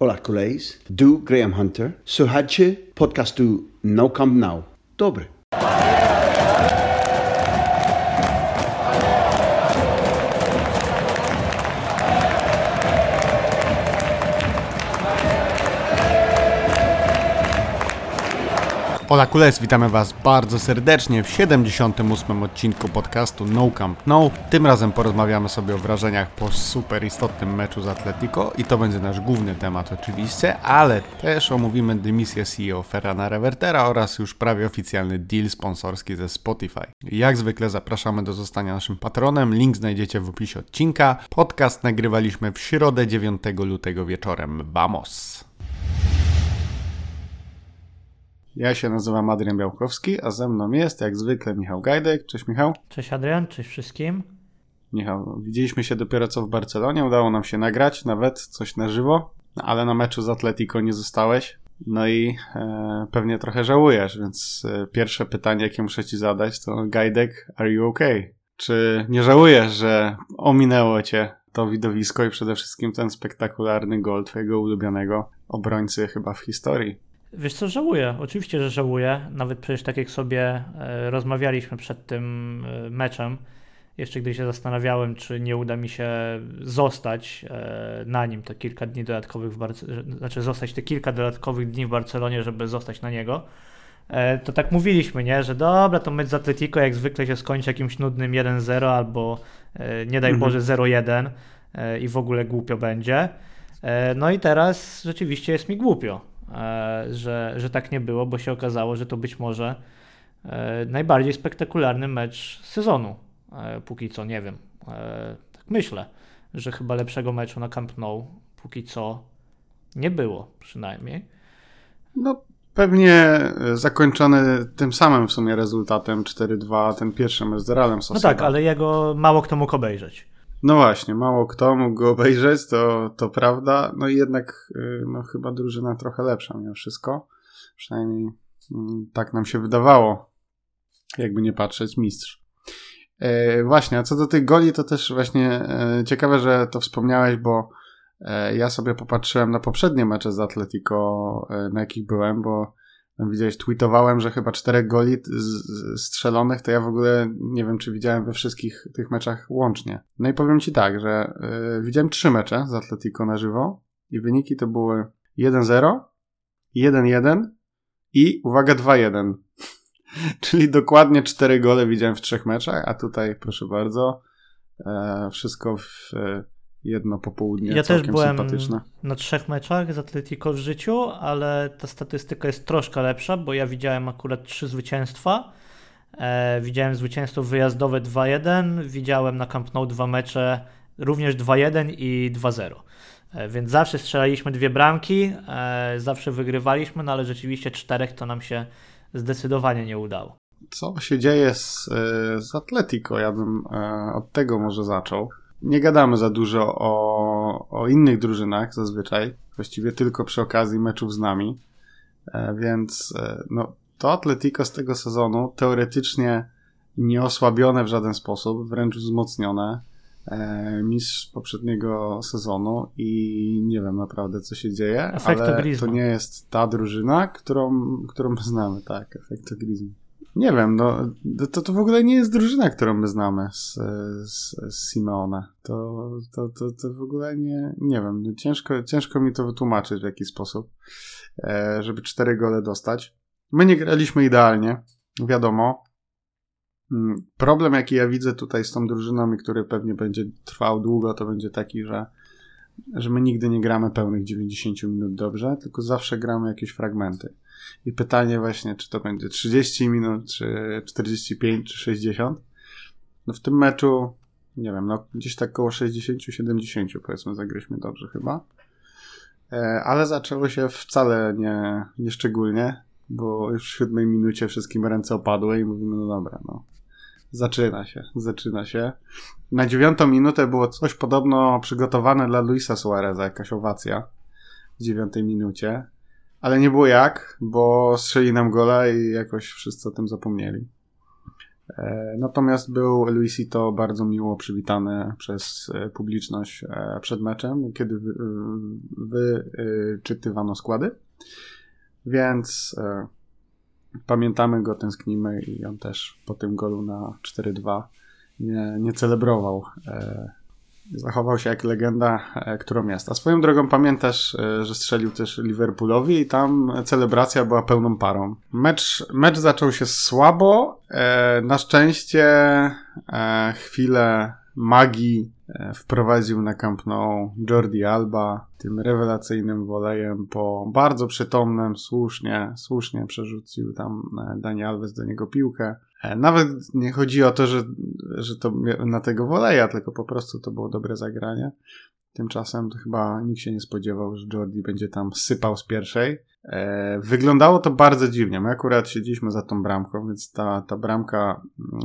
Hola koleś, du Graham Hunter. Słuchajcie podcastu No Camp Now. Dobry. Ola Kules, witamy Was bardzo serdecznie w 78. odcinku podcastu No Camp No. Tym razem porozmawiamy sobie o wrażeniach po super istotnym meczu z Atletico i to będzie nasz główny temat oczywiście, ale też omówimy dymisję CEO Ferrana Revertera oraz już prawie oficjalny deal sponsorski ze Spotify. Jak zwykle zapraszamy do zostania naszym patronem, link znajdziecie w opisie odcinka. Podcast nagrywaliśmy w środę 9 lutego wieczorem. Vamos! Ja się nazywam Adrian Białkowski, a ze mną jest jak zwykle Michał Gajdek. Cześć Michał. Cześć Adrian, cześć wszystkim. Michał, widzieliśmy się dopiero co w Barcelonie, udało nam się nagrać nawet coś na żywo, ale na meczu z Atletico nie zostałeś. No i e, pewnie trochę żałujesz, więc e, pierwsze pytanie, jakie muszę ci zadać, to Gajdek, are you okay? Czy nie żałujesz, że ominęło cię to widowisko i przede wszystkim ten spektakularny gol twojego ulubionego obrońcy chyba w historii? Wiesz co, żałuję. Oczywiście, że żałuję. Nawet przecież tak jak sobie e, rozmawialiśmy przed tym e, meczem, jeszcze gdy się zastanawiałem, czy nie uda mi się zostać e, na nim te kilka dni dodatkowych w Barcelonie, znaczy zostać te kilka dodatkowych dni w Barcelonie, żeby zostać na niego, to tak mówiliśmy, nie, że dobra, to mecz z Atletico jak zwykle się skończy jakimś nudnym 1-0 albo nie daj Mhm. Boże 0-1 e, i w ogóle głupio będzie. No i teraz rzeczywiście jest mi głupio, że, że tak nie było, bo się okazało, że to być może e, najbardziej spektakularny mecz sezonu. E, póki co, nie wiem. E, tak myślę, że chyba lepszego meczu na Camp Nou póki co nie było przynajmniej. No, pewnie e, zakończony tym samym w sumie rezultatem 4-2, ten pierwszy mecz z Realem No Sociedad. tak, ale jego mało kto mógł obejrzeć. No właśnie, mało kto mógł go obejrzeć, to, to prawda. No i jednak y, no, chyba drużyna trochę lepsza mimo wszystko. Przynajmniej mm, tak nam się wydawało. Jakby nie patrzeć, mistrz. E, właśnie, a co do tych goli, to też właśnie e, ciekawe, że to wspomniałeś, bo e, ja sobie popatrzyłem na poprzednie mecze z Atletico, na jakich byłem, bo widziałeś, tweetowałem, że chyba czterech goli strzelonych, to ja w ogóle nie wiem, czy widziałem we wszystkich tych meczach łącznie. No i powiem ci tak, że y, widziałem trzy mecze z Atletico na żywo i wyniki to były 1-0, 1-1 i uwaga 2-1. Czyli dokładnie cztery gole widziałem w trzech meczach, a tutaj proszę bardzo, e, wszystko w e, jedno popołudnie, ja też byłem sympatyczne. na trzech meczach z Atletico w życiu, ale ta statystyka jest troszkę lepsza, bo ja widziałem akurat trzy zwycięstwa. E, widziałem zwycięstwo wyjazdowe 2-1, widziałem na Camp Nou dwa mecze również 2-1 i 2-0. E, więc zawsze strzelaliśmy dwie bramki, e, zawsze wygrywaliśmy, no ale rzeczywiście czterech to nam się zdecydowanie nie udało. co się dzieje z, e, z Atletico. Ja bym e, od tego może zaczął. Nie gadamy za dużo o, o innych drużynach zazwyczaj, właściwie tylko przy okazji meczów z nami, E, więc e, no, to Atletico z tego sezonu teoretycznie nie osłabione w żaden sposób, wręcz wzmocnione. E, mistrz poprzedniego sezonu i nie wiem naprawdę co się dzieje, ale to nie jest ta drużyna, którą, którą my znamy, tak, Efekto Griezmann. Nie wiem, no to, to w ogóle nie jest drużyna, którą my znamy z, z, z Simeone. To, to, to, to w ogóle nie, nie wiem, no ciężko, ciężko mi to wytłumaczyć w jaki sposób, e, żeby cztery gole dostać. My nie graliśmy idealnie, wiadomo. Mm, Problem, jaki ja widzę tutaj z tą drużyną i który pewnie będzie trwał długo, to będzie taki, że, że my nigdy nie gramy pełnych 90 minut dobrze, tylko zawsze gramy jakieś fragmenty. I pytanie właśnie, czy to będzie 30 minut, czy 45, czy 60. No w tym meczu, nie wiem, no gdzieś tak koło 60-70 powiedzmy zagraliśmy dobrze chyba. E, Ale zaczęło się wcale nie, nie szczególnie, bo już w siódmej minucie wszystkim ręce opadły i mówimy, no dobra, no. Zaczyna się, zaczyna się. Na dziewiątą minutę było coś podobno przygotowane dla Luisa Suareza, jakaś owacja w dziewiątej minucie. Ale nie było jak, bo strzeli nam gola i jakoś wszyscy o tym zapomnieli. E, natomiast był Luisito bardzo miło przywitany przez e, publiczność e, przed meczem, kiedy wyczytywano składy. Więc pamiętamy go, tęsknimy i on też po tym golu na 4-2 nie, nie celebrował Zachował się jak legenda, e, którą jest. A swoją drogą pamiętasz, e, że strzelił też Liverpoolowi i tam celebracja była pełną parą. Mecz, mecz zaczął się słabo. E, na szczęście chwilę magii wprowadził na Camp Nou Jordi Alba tym rewelacyjnym wolejem po bardzo przytomnym, słusznie, słusznie przerzucił tam Dani Alves do niego piłkę. E, nawet nie chodzi o to, że, że to na tego woleja, tylko po prostu to było dobre zagranie. Tymczasem to chyba nikt się nie spodziewał, że Jordi będzie tam sypał z pierwszej. E, wyglądało to bardzo dziwnie. My akurat siedzieliśmy za tą bramką, więc ta, ta bramka,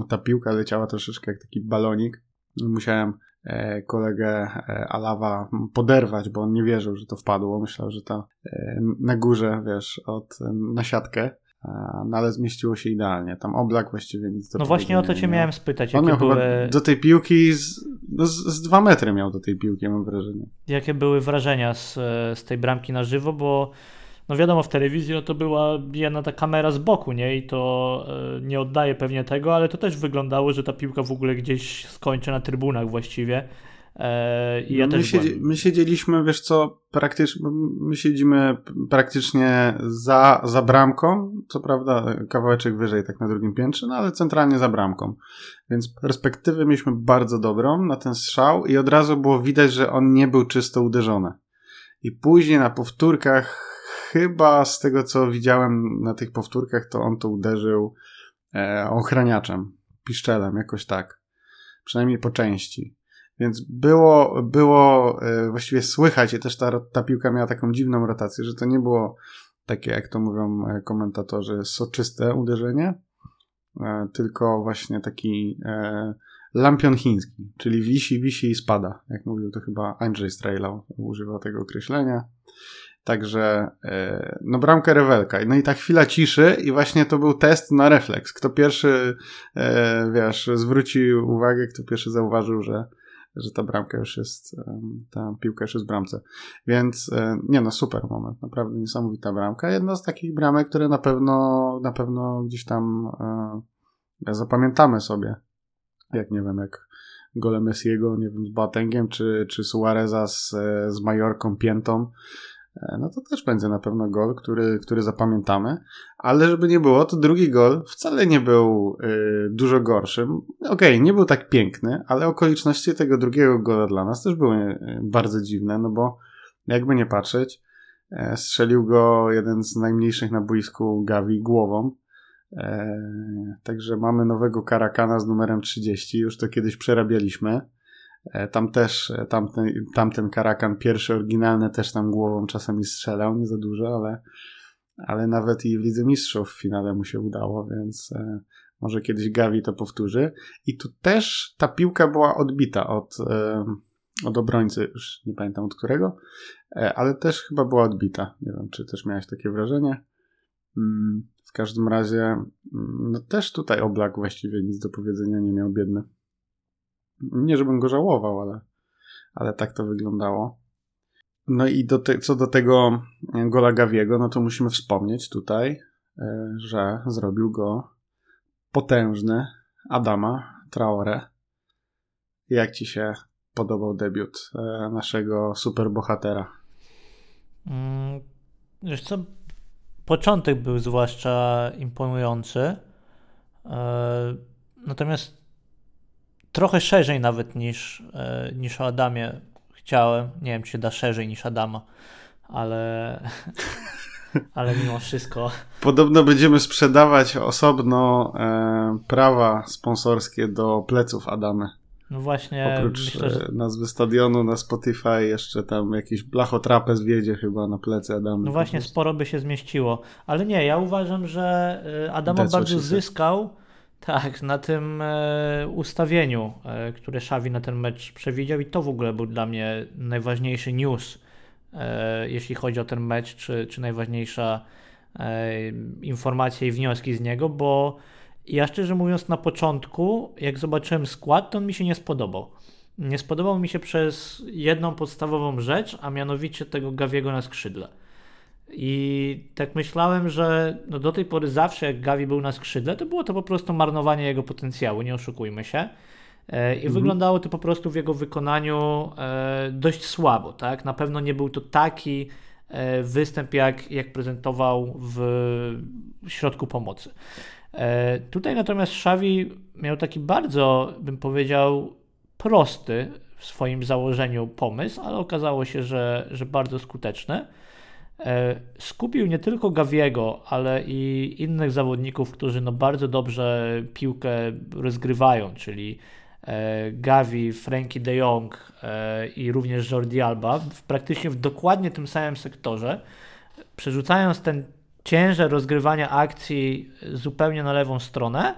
ta piłka leciała troszeczkę jak taki balonik. Musiałem e, kolegę Alawa poderwać, bo on nie wierzył, że to wpadło. Myślał, że to na górze, wiesz, od, na siatkę no ale zmieściło się idealnie. Tam oblak właściwie nic do No właśnie o to cię miałem spytać. On jakie były... do tej piłki, z, no z, z dwa metry miał do tej piłki, mam wrażenie. Jakie były wrażenia z, z tej bramki na żywo, bo no wiadomo, w telewizji no to była jedna ta kamera z boku, nie? I to e, nie oddaje pewnie tego, ale to też wyglądało, że ta piłka w ogóle gdzieś skończy na trybunach właściwie. E, I ja no my, siedzi, my, siedzieliśmy, wiesz co, praktycznie, my siedzimy praktycznie za, za bramką, co prawda kawałeczek wyżej, tak na drugim piętrze, no ale centralnie za bramką. Więc perspektywę mieliśmy bardzo dobrą na ten strzał i od razu było widać, że on nie był czysto uderzony. I później na powtórkach, chyba z tego co widziałem na tych powtórkach, to on to uderzył e, ochraniaczem, piszczelem, jakoś tak. Przynajmniej po części. Więc było, było e, właściwie słychać i też ta, ta piłka miała taką dziwną rotację, że to nie było takie, jak to mówią e, komentatorzy, soczyste uderzenie, e, tylko właśnie taki lampion chiński, czyli wisi, wisi i spada. Jak mówił to chyba Andrzej Strejlał, używał tego określenia. Także, no bramka rewelka. No i ta chwila ciszy i właśnie to był test na refleks. Kto pierwszy, wiesz, zwrócił uwagę, kto pierwszy zauważył, że że ta bramka już jest, ta piłka już jest w bramce. Więc e, nie no, super moment, naprawdę niesamowita bramka. Jedna z takich bramek, które na pewno, na pewno gdzieś tam e, zapamiętamy sobie. Jak nie wiem, jak gole Messiego, nie wiem, z Batengiem, czy, czy Suareza z, e, z Majorką Piętą. E, no to też będzie na pewno gol, który, który zapamiętamy. Ale żeby nie było, to drugi gol wcale nie był y, dużo gorszym. Okej, okay, nie był tak piękny, ale okoliczności tego drugiego gola dla nas też były y, bardzo dziwne, no bo jakby nie patrzeć, e, strzelił go jeden z najmniejszych na boisku Gavi głową. E, także mamy nowego Karakana z numerem 30, już to kiedyś przerabialiśmy. E, tam też, e, tamten, tamten Karakan pierwszy, oryginalny, też tam głową czasami strzelał, nie za dużo, ale, ale nawet i w Lidze Mistrzów w finale mu się udało, więc e, może kiedyś Gavi to powtórzy. I tu też ta piłka była odbita od, od obrońcy, już nie pamiętam od którego, ale też chyba była odbita. Nie wiem, czy też miałeś takie wrażenie. Mm, w każdym razie, mm, no też tutaj Oblak właściwie nic do powiedzenia nie miał biedny. Nie, żebym go żałował, ale, ale tak to wyglądało. No i do te, co do tego gola Gawiego, no to musimy wspomnieć tutaj, e, że zrobił go potężny Adama Traore. Jak ci się podobał debiut e, naszego superbohatera? Mm, wiesz co, początek był zwłaszcza imponujący. E, natomiast trochę szerzej nawet niż, e, niż o Adamie chciałem. Nie wiem, czy da szerzej niż Adama, ale, ale mimo wszystko. Podobno będziemy sprzedawać osobno e, prawa sponsorskie do pleców Adamy. No właśnie. Oprócz myślę, że... E, nazwy stadionu na Spotify jeszcze tam jakiś blachotrapez wiedzie chyba na plecy Adamy. No właśnie, sporo by się zmieściło. Ale nie, ja uważam, że e, Adama bardzo zyskał tak, na tym e, ustawieniu, e, które Xavi na ten mecz przewidział i to w ogóle był dla mnie najważniejszy news, e, jeśli chodzi o ten mecz, czy, czy najważniejsza informacja i wnioski z niego, bo ja szczerze mówiąc, na początku, jak zobaczyłem skład, to on mi się nie spodobał. Nie spodobał mi się przez jedną podstawową rzecz, a mianowicie tego Gawiego na skrzydle. I tak myślałem, że no do tej pory zawsze jak Gavi był na skrzydle, to było to po prostu marnowanie jego potencjału, nie oszukujmy się. E, I mhm. wyglądało to po prostu w jego wykonaniu e, dość słabo. Tak? Na pewno nie był to taki e, występ, jak, jak prezentował w środku pomocy. Tutaj natomiast Xavi miał taki bardzo, bym powiedział, prosty w swoim założeniu pomysł, ale okazało się, że, że bardzo skuteczny. Skupił nie tylko Gawiego, ale i innych zawodników, którzy no bardzo dobrze piłkę rozgrywają, czyli E, Gavi, Frankie de Jong e, i również Jordi Alba w praktycznie w dokładnie tym samym sektorze, przerzucając ten ciężar rozgrywania akcji zupełnie na lewą stronę,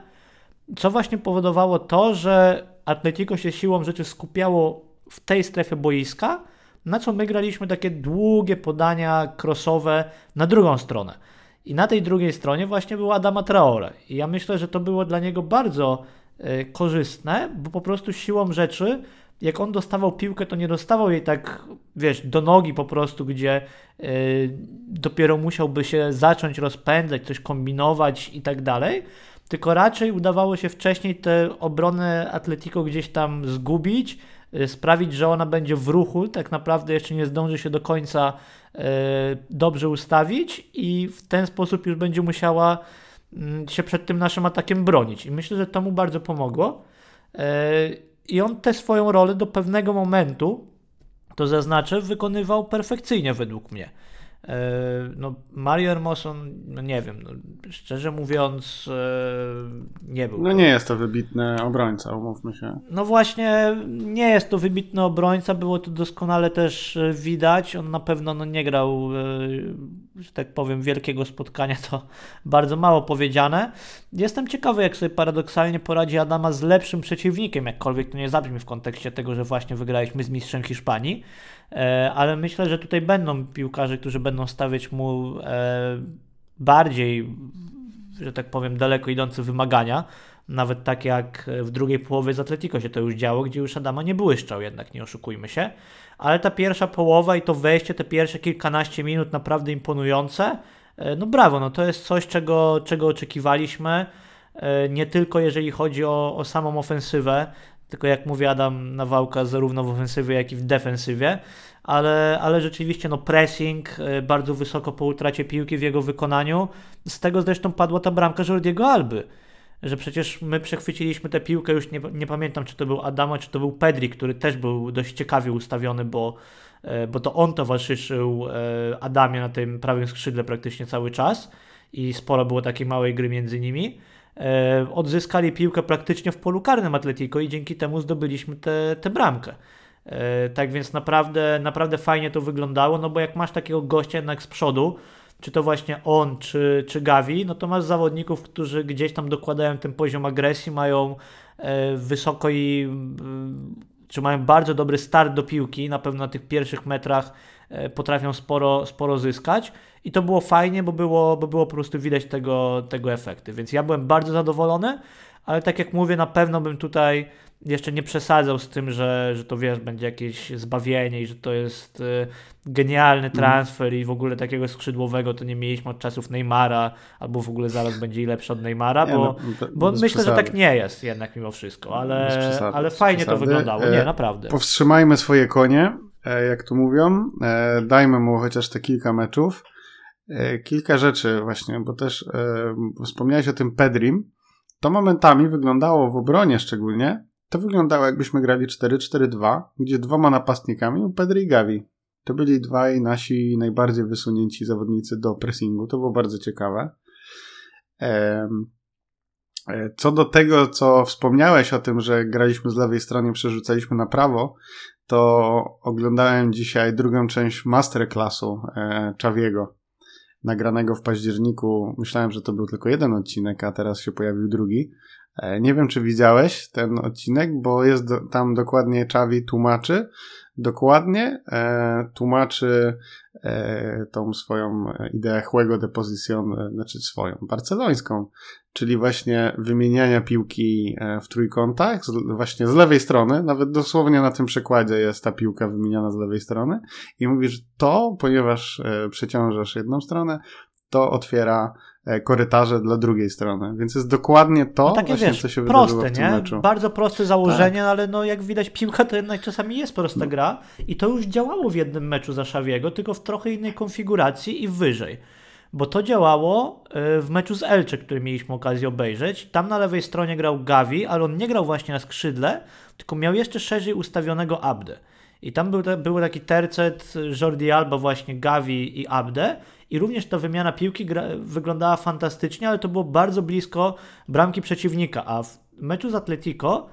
co właśnie powodowało to, że Atletico się siłą rzeczy skupiało w tej strefie boiska, na co my graliśmy takie długie podania crossowe na drugą stronę. I na tej drugiej stronie właśnie była Adama Traore. I ja myślę, że to było dla niego bardzo E, korzystne, bo po prostu siłą rzeczy, jak on dostawał piłkę, to nie dostawał jej tak, wiesz, do nogi po prostu, gdzie yy, dopiero musiałby się zacząć rozpędzać, coś kombinować i tak dalej, tylko raczej udawało się wcześniej tę obronę Atletico gdzieś tam zgubić, sprawić, że ona będzie w ruchu, tak naprawdę jeszcze nie zdąży się do końca yy, dobrze ustawić i w ten sposób już będzie musiała Mm, się przed tym naszym atakiem bronić. I myślę, że to mu bardzo pomogło. E, I on tę swoją rolę do pewnego momentu, to zaznaczę, wykonywał perfekcyjnie według mnie. E, no, Mario Hermoso, no nie wiem, no, szczerze mówiąc, e, nie był. No nie jest to wybitny obrońca, umówmy się. No właśnie, nie jest to wybitny obrońca, było to doskonale też e, widać. On na pewno no, nie grał, że tak powiem, wielkiego spotkania, to bardzo mało powiedziane. Jestem ciekawy, jak sobie paradoksalnie poradzi Adama z lepszym przeciwnikiem, jakkolwiek to nie zabrzmi w kontekście tego, że właśnie wygraliśmy z mistrzem Hiszpanii. E, ale myślę, że tutaj będą piłkarze, którzy będą stawiać mu e, bardziej, że tak powiem, daleko idące wymagania. Nawet tak jak w drugiej połowie z Atletico się to już działo, gdzie już Adama nie błyszczał, jednak nie oszukujmy się. Ale ta pierwsza połowa i to wejście, te pierwsze kilkanaście minut naprawdę imponujące. E, no brawo, no to jest coś, czego, czego oczekiwaliśmy. Nie tylko jeżeli chodzi o, o samą ofensywę, tylko jak mówi Adam Nawałka, zarówno w ofensywie, jak i w defensywie, ale, ale rzeczywiście no pressing e, bardzo wysoko po utracie piłki w jego wykonaniu. Z tego zresztą padła ta bramka Jordiego Alby, że przecież my przechwyciliśmy tę piłkę, już nie, nie pamiętam czy to był Adama, czy to był Pedri, który też był dość ciekawie ustawiony, bo, e, bo to on towarzyszył e, Adamie na tym prawym skrzydle praktycznie cały czas i sporo było takiej małej gry między nimi. E, odzyskali piłkę praktycznie w polu karnym Atletico i dzięki temu zdobyliśmy tę bramkę. E, tak więc naprawdę, naprawdę fajnie to wyglądało, no bo jak masz takiego gościa jednak z przodu, czy to właśnie on, czy, czy Gavi, no to masz zawodników, którzy gdzieś tam dokładają ten poziom agresji, mają e, wysoko i czy mają bardzo dobry start do piłki, na pewno na tych pierwszych metrach potrafią sporo, sporo zyskać i to było fajnie, bo było, bo było po prostu widać tego, tego efekty. Więc ja byłem bardzo zadowolony, ale tak jak mówię, na pewno bym tutaj jeszcze nie przesadzał z tym, że, że to wiesz, będzie jakieś zbawienie i że to jest y, genialny mhm. transfer mm. i w ogóle takiego skrzydłowego to nie mieliśmy od czasów Neymara, albo w ogóle zaraz będzie i lepszy od Neymara, bo, no, bo myślę, przesady. że tak nie jest jednak mimo wszystko, ale, przesady, ale fajnie to wyglądało. Nie, e, naprawdę. Powstrzymajmy swoje konie, e, jak tu mówią, e, dajmy mu chociaż te kilka meczów E, kilka rzeczy właśnie, bo też e, wspomniałeś o tym Pedrim. To momentami wyglądało w obronie szczególnie, to wyglądało jakbyśmy grali 4-4-2, gdzie dwoma napastnikami, Pedri i Gavi. To byli dwaj nasi najbardziej wysunięci zawodnicy do pressingu. To było bardzo ciekawe. E, co do tego, co wspomniałeś o tym, że graliśmy z lewej strony, przerzucaliśmy na prawo, to oglądałem dzisiaj drugą część masterclassu Czawiego nagranego w październiku. Myślałem, że to był tylko jeden odcinek, a teraz się pojawił drugi. E, nie wiem, czy widziałeś ten odcinek, bo jest do, tam dokładnie Czawi tłumaczy, dokładnie e, tłumaczy e, tą swoją ideę juego de posición, e, znaczy swoją, barcelońską, czyli właśnie wymieniania piłki e, w trójkątach, z, właśnie z lewej strony, nawet dosłownie na tym przykładzie jest ta piłka wymieniana z lewej strony. I mówisz to, ponieważ e, przeciążasz jedną stronę, to otwiera korytarze dla drugiej strony. Więc jest dokładnie to, no takie, właśnie, wiesz, co się proste, wydarzyło w tym nie? meczu. Bardzo proste założenie, tak. ale no jak widać piłka to jednak czasami jest prosta no. gra i to już działało w jednym meczu za Szawiego, tylko w trochę innej konfiguracji i wyżej. Bo to działało e, w meczu z Elcze, który mieliśmy okazję obejrzeć. Tam na lewej stronie grał Gavi, ale on nie grał właśnie na skrzydle, tylko miał jeszcze szerzej ustawionego Abde. I tam był, był taki tercet Jordi Alba, właśnie Gavi i Abde i również ta wymiana piłki gra, wyglądała fantastycznie, ale to było bardzo blisko bramki przeciwnika, a w meczu z Atletico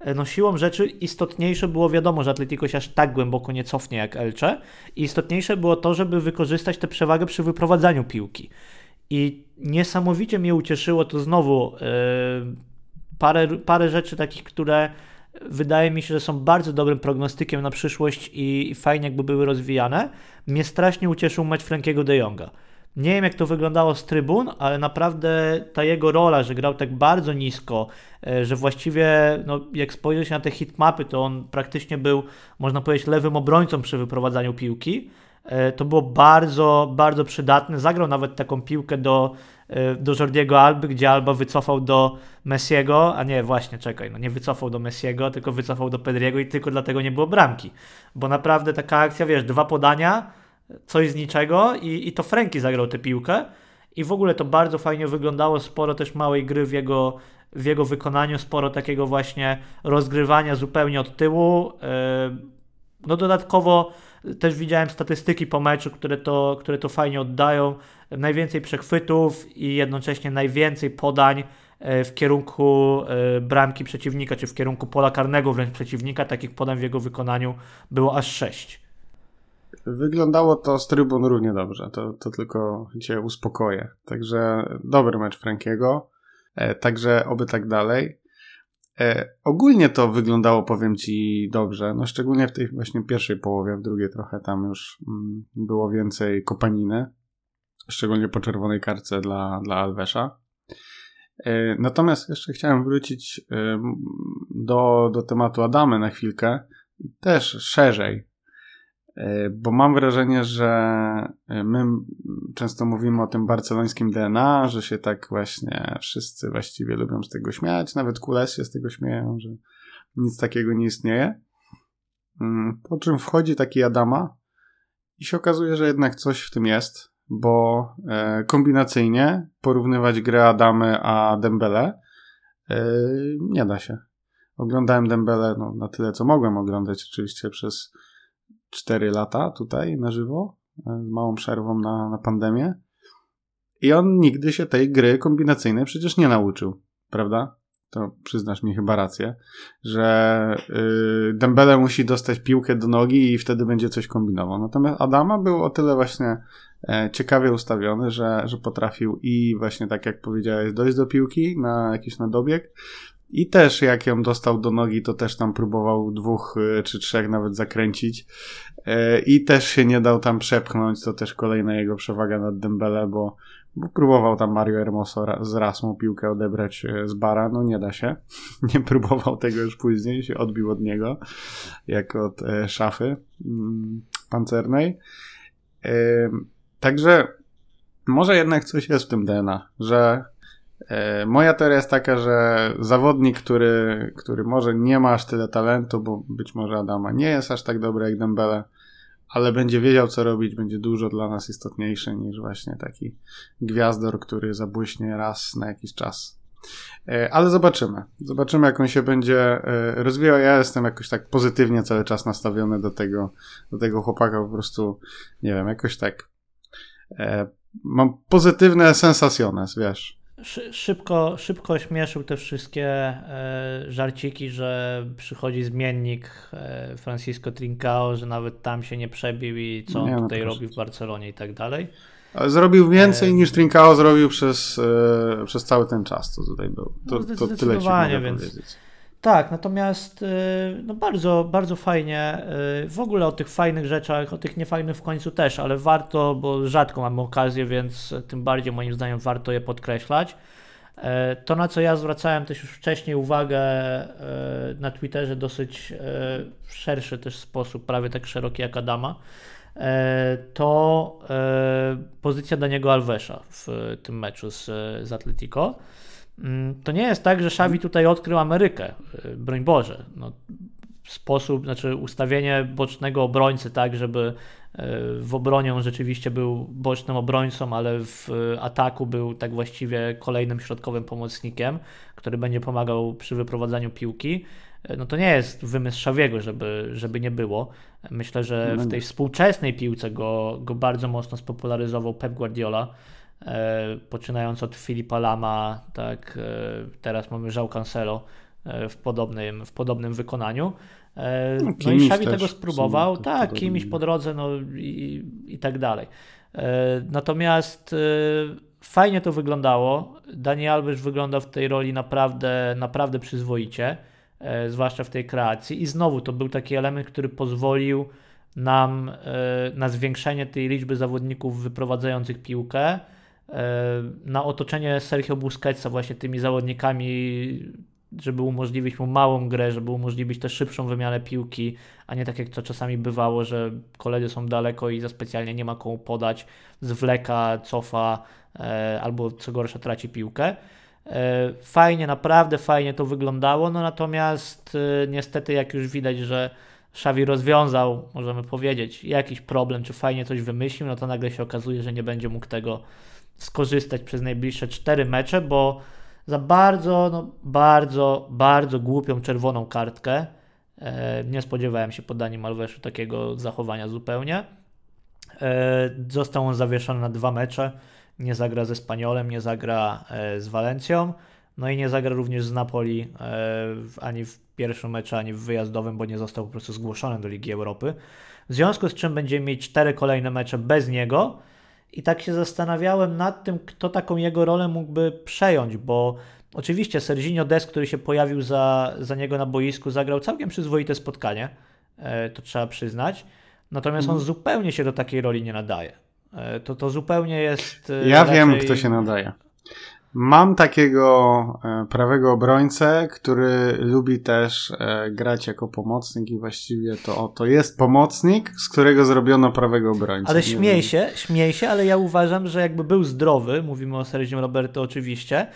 e, no siłą rzeczy istotniejsze było wiadomo, że Atletico się aż tak głęboko nie cofnie jak Elche i istotniejsze było to, żeby wykorzystać tę przewagę przy wyprowadzaniu piłki. I niesamowicie mnie ucieszyło to znowu yy, parę, parę rzeczy takich, które wydaje mi się, że są bardzo dobrym prognostykiem na przyszłość i, fajnie jakby były rozwijane. Mnie strasznie ucieszył mecz Frankiego de Jonga. Nie wiem, jak to wyglądało z trybun, ale naprawdę ta jego rola, że grał tak bardzo nisko, e, że właściwie, no, jak spojrzy się na te hitmapy, to on praktycznie był, można powiedzieć, lewym obrońcą przy wyprowadzaniu piłki. E, to było bardzo, bardzo przydatne. Zagrał nawet taką piłkę do do Jordiego Alby, gdzie Alba wycofał do Messiego, a nie, właśnie, czekaj, no nie wycofał do Messiego, tylko wycofał do Pedriego i tylko dlatego nie było bramki. Bo naprawdę taka akcja, wiesz, dwa podania, coś z niczego i, i to Franki zagrał tę piłkę i w ogóle to bardzo fajnie wyglądało, sporo też małej gry w jego, w jego wykonaniu, sporo takiego właśnie rozgrywania zupełnie od tyłu. Y, no dodatkowo też widziałem statystyki po meczu, które to, które to fajnie oddają. Najwięcej przechwytów i jednocześnie najwięcej podań e, w kierunku e, bramki przeciwnika, czy w kierunku pola karnego wręcz przeciwnika. Takich podań w jego wykonaniu było aż 6. Wyglądało to z trybun równie dobrze, to, to tylko cię uspokoję. Także dobry mecz Frankiego, e, także oby tak dalej. Ogólnie to wyglądało, powiem ci, dobrze. No szczególnie w tej właśnie pierwszej połowie, w drugiej trochę tam już mm, było więcej kopaniny. Szczególnie po czerwonej karce dla, dla Alvesza. E, natomiast jeszcze chciałem wrócić e, do, do tematu Adamy na chwilkę. Też szerzej. E, bo mam wrażenie, że my często mówimy o tym barcelońskim DNA, że się tak właśnie wszyscy właściwie lubią z tego śmiać, nawet Kules się z tego śmieją, że nic takiego nie istnieje. Mm, po czym wchodzi taki Adama i się okazuje, że jednak coś w tym jest, bo e, kombinacyjnie porównywać grę Adamy a Dembele nie da się. Oglądałem Dembele no, na tyle, co mogłem oglądać oczywiście przez 4 lata tutaj na żywo, e, z małą przerwą na, na pandemię. I on nigdy się tej gry kombinacyjnej przecież nie nauczył, prawda? To przyznasz mi chyba rację, że yy, Dembele musi dostać piłkę do nogi i wtedy będzie coś kombinował. Natomiast Adama był o tyle właśnie e, ciekawie ustawiony, że, że potrafił i właśnie tak jak powiedziałeś, dojść do piłki na jakiś nadobieg, i też jak ją dostał do nogi, to też tam próbował dwóch e, czy trzech nawet zakręcić. E, I też się nie dał tam przepchnąć. To też kolejna jego przewaga nad Dembele, bo, bo próbował tam Mario Hermoso z Rasmą piłkę odebrać e, z bara. No nie da się. Nie próbował tego już później. Się odbił od niego, jak od szafy mm, pancernej. Także może jednak coś jest w tym DNA, że E, moja teoria jest taka, że zawodnik, który, który może nie ma aż tyle talentu, bo być może Adama nie jest aż tak dobry jak Dembele, ale będzie wiedział co robić, będzie dużo dla nas istotniejszy niż właśnie taki gwiazdor, który zabłyśnie raz na jakiś czas. E, ale zobaczymy. Zobaczymy, jak on się będzie e, rozwijał. Ja jestem jakoś tak pozytywnie cały czas nastawiony do tego, do tego chłopaka. Po prostu, nie wiem, jakoś tak mam pozytywne sensacjones, wiesz szybko, szybko śmieszył te wszystkie e, żarciki, że przychodzi zmiennik e, Francisco Trincao, że nawet tam się nie przebił i co on no tutaj robi w Barcelonie i tak dalej. Zrobił więcej e... niż Trincao zrobił przez, e, przez cały ten czas, co tutaj był. To, no, to tyle ci mogę więc... powiedzieć. Tak, natomiast y, no bardzo, bardzo fajnie. Y, w ogóle o tych fajnych rzeczach, o tych niefajnych w końcu też, ale warto, bo rzadko mamy okazję, więc tym bardziej moim zdaniem warto je podkreślać. E, to, na co ja zwracałem też już wcześniej uwagę e, na Twitterze, dosyć e, w szerszy też sposób, prawie tak szeroki jak Adama, to pozycja Daniego Alvesa w tym meczu z, z Atletico. Mm, to nie jest tak, że Xavi tutaj odkrył Amerykę, broń Boże. No, sposób, znaczy ustawienie bocznego obrońcy tak, żeby w obronie on rzeczywiście był bocznym obrońcą, ale w ataku był tak właściwie kolejnym środkowym pomocnikiem, który będzie pomagał przy wyprowadzaniu piłki. No to nie jest wymysł Szawiego, żeby, żeby nie było. Myślę, że w tej współczesnej piłce go, go bardzo mocno spopularyzował Pep Guardiola. E, poczynając od Filipa Lama, tak, e, teraz mamy João Cancelo e, w podobnym, w podobnym wykonaniu. No, no i Xavi tego spróbował, tak, kimś po drodze, no i, i tak dalej. Natomiast fajnie to wyglądało. Daniel Alves wygląda w tej roli naprawdę, naprawdę przyzwoicie, zwłaszcza w tej kreacji. I znowu to był taki element, który pozwolił nam na zwiększenie tej liczby zawodników wyprowadzających piłkę, na otoczenie Sergio Busquetsa właśnie tymi zawodnikami żeby umożliwić mu małą grę, żeby umożliwić też szybszą wymianę piłki, a nie tak jak to czasami bywało, że koledzy są daleko i za specjalnie nie ma komu podać, zwleka, cofa e, albo co gorsza traci piłkę. E, fajnie, naprawdę fajnie to wyglądało, no natomiast e, niestety jak już widać, że Xavi rozwiązał, możemy powiedzieć, jakiś problem, czy fajnie coś wymyślił, no to nagle się okazuje, że nie będzie mógł tego skorzystać przez najbliższe cztery mecze, bo za bardzo, no bardzo, bardzo głupią czerwoną kartkę. E, nie spodziewałem się po Dani Malweszu takiego zachowania zupełnie. E, został on zawieszony na dwa mecze. Nie zagra ze Spaniolem, nie zagra e, z Walencją. No i nie zagra również z Napoli ani w pierwszym meczu, ani w wyjazdowym, bo nie został po prostu zgłoszony do Ligi Europy. W związku z czym będziemy mieć cztery kolejne mecze bez niego i tak się zastanawiałem nad tym, kto taką jego rolę mógłby przejąć, bo oczywiście Serginio Des, który się pojawił za, za niego na boisku, zagrał całkiem przyzwoite spotkanie, e, to trzeba przyznać. Natomiast on mhm. zupełnie się do takiej roli nie nadaje. E, to, to zupełnie jest. E, ja raczej... wiem, kto się nadaje. Mam takiego e, prawego obrońcę, który lubi też e, grać jako pomocnik i właściwie to, to jest pomocnik, z którego zrobiono prawego obrońcę. Ale śmiej się, śmiej się, ale ja uważam, że jakby był zdrowy, mówimy o Sergio Roberto oczywiście,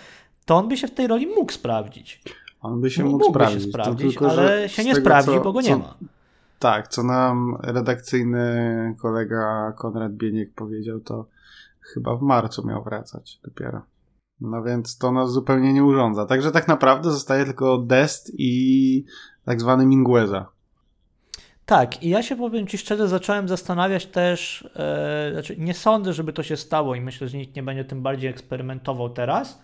to on by się w tej roli mógł sprawdzić. On by się mógł, mógł sprawdzić, się sprawdzić tylko, ale się nie tego, sprawdzi, co, bo go nie co, ma. Tak, co nam redakcyjny kolega Konrad Bieniek powiedział, to chyba w marcu miał wracać dopiero. No więc to nas zupełnie nie urządza. Także tak naprawdę zostaje tylko Dest i tak zwany Mingueza. Tak, i ja się powiem Ci szczerze, zacząłem zastanawiać też, e, znaczy nie sądzę, żeby to się stało i myślę, że nikt nie będzie tym bardziej eksperymentował teraz,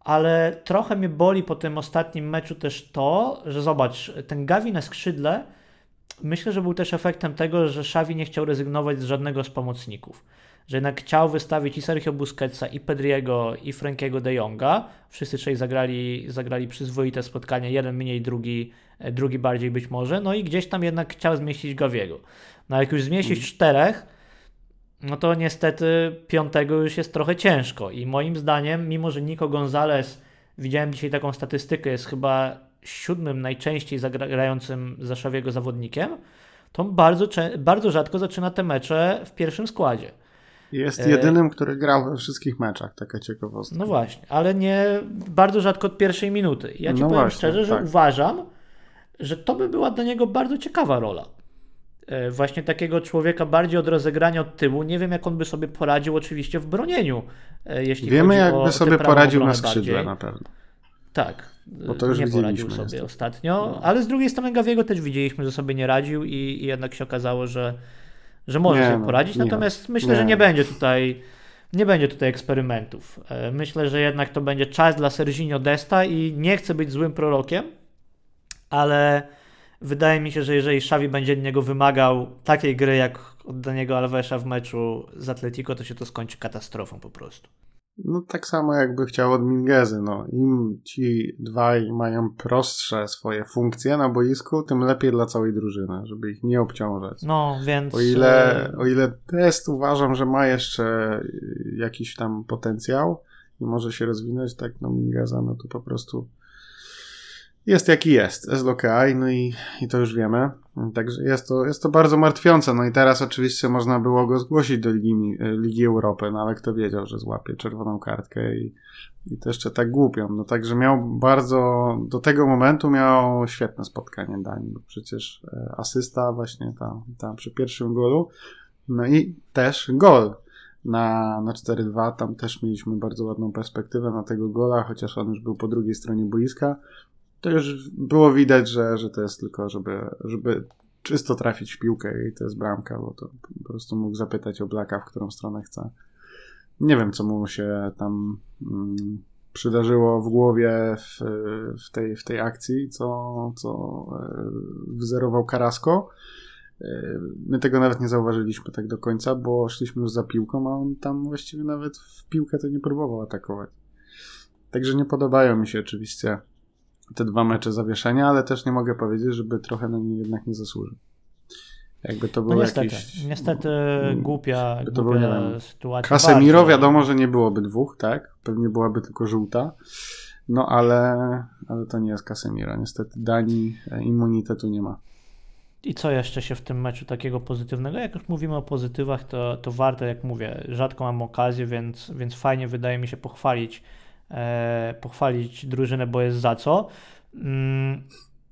ale trochę mnie boli po tym ostatnim meczu też to, że zobacz, ten Gavi na skrzydle, myślę, że był też efektem tego, że Xavi nie chciał rezygnować z żadnego z pomocników że jednak chciał wystawić i Sergio Busquetsa, i Pedriego, i Frankiego de Jonga. Wszyscy trzej zagrali, zagrali przyzwoite spotkania, jeden mniej, drugi, e, drugi bardziej być może. No i gdzieś tam jednak chciał zmieścić Gawiego. No jak już zmieścić mm. czterech, no to niestety piątego już jest trochę ciężko. I moim zdaniem, mimo że Nico Gonzalez, widziałem dzisiaj taką statystykę, jest chyba siódmym najczęściej zagrającym za Szawiego zawodnikiem, to bardzo, bardzo rzadko zaczyna te mecze w pierwszym składzie. Jest e, jedynym, który grał we wszystkich meczach, taka ciekawostka. No właśnie, ale nie bardzo rzadko od pierwszej minuty. Ja ci no powiem właśnie, szczerze, że tak. uważam, że to by była dla niego bardzo ciekawa rola. E, właśnie takiego człowieka bardziej od rozegrania od tyłu. Nie wiem, jak on by sobie poradził oczywiście w bronieniu. E, jeśli Wiemy, jak by sobie poradził na skrzydle bardziej. na pewno. Tak, Bo to już nie poradził sobie niestety. ostatnio, no. ale z drugiej strony Gawiego też widzieliśmy, że sobie nie radził i, i jednak się okazało, że, że może nie, sobie poradzić, nie, natomiast myślę, nie. że nie będzie tutaj nie będzie tutaj eksperymentów. E, myślę, że jednak to będzie czas dla Serginio Desta i nie chcę być złym prorokiem, ale wydaje mi się, że jeżeli Xavi będzie od niego wymagał takiej gry jak od Daniego Alvesa w meczu z Atletico, to się to skończy katastrofą po prostu. No tak samo jakby chciał od Mingezy, no im ci dwaj mają prostsze swoje funkcje na boisku, tym lepiej dla całej drużyny, żeby ich nie obciążać. No, więc... O ile, o ile test uważam, że ma jeszcze jakiś tam potencjał i może się rozwinąć, tak no Mingeza, no to po prostu jest jaki jest, jest no i, i to już wiemy. Także jest to, jest to bardzo martwiące. No i teraz oczywiście można było go zgłosić do Ligi, Ligi Europy, no ale kto wiedział, że złapie czerwoną kartkę i, i to jeszcze tak głupią. No także miał bardzo, do tego momentu miał świetne spotkanie Dani, bo przecież e, asysta właśnie tam, tam przy pierwszym golu. No i też gol na, na 4-2. Tam też mieliśmy bardzo ładną perspektywę na tego gola, chociaż on już był po drugiej stronie boiska to już było widać, że, że to jest tylko, żeby, żeby czysto trafić w piłkę i to jest bramka, bo to po prostu mógł zapytać o Blaka, w którą stronę chce. Nie wiem, co mu się tam mm, przydarzyło w głowie w, w, tej, w tej akcji, co, co e, wzerował Karasko. E, my tego nawet nie zauważyliśmy tak do końca, bo szliśmy już za piłką, a on tam właściwie nawet w piłkę to nie próbował atakować. Także nie podobają mi się oczywiście te dwa mecze zawieszenia, ale też nie mogę powiedzieć, żeby trochę na nie jednak nie zasłużył. Jakby to było no niestety, jakiś... Niestety mm, głupia, to głupia było, wiem, sytuacja. Casemiro bardzo. wiadomo, że nie byłoby dwóch, tak? Pewnie byłaby tylko żółta. No ale, ale to nie jest Casemiro. Niestety Dani e, immunitetu nie ma. I co jeszcze się w tym meczu takiego pozytywnego? Jak już mówimy o pozytywach, to, to warto, jak mówię, rzadko mam okazję, więc, więc fajnie wydaje mi się pochwalić pochwalić drużynę, bo jest za co. Mm,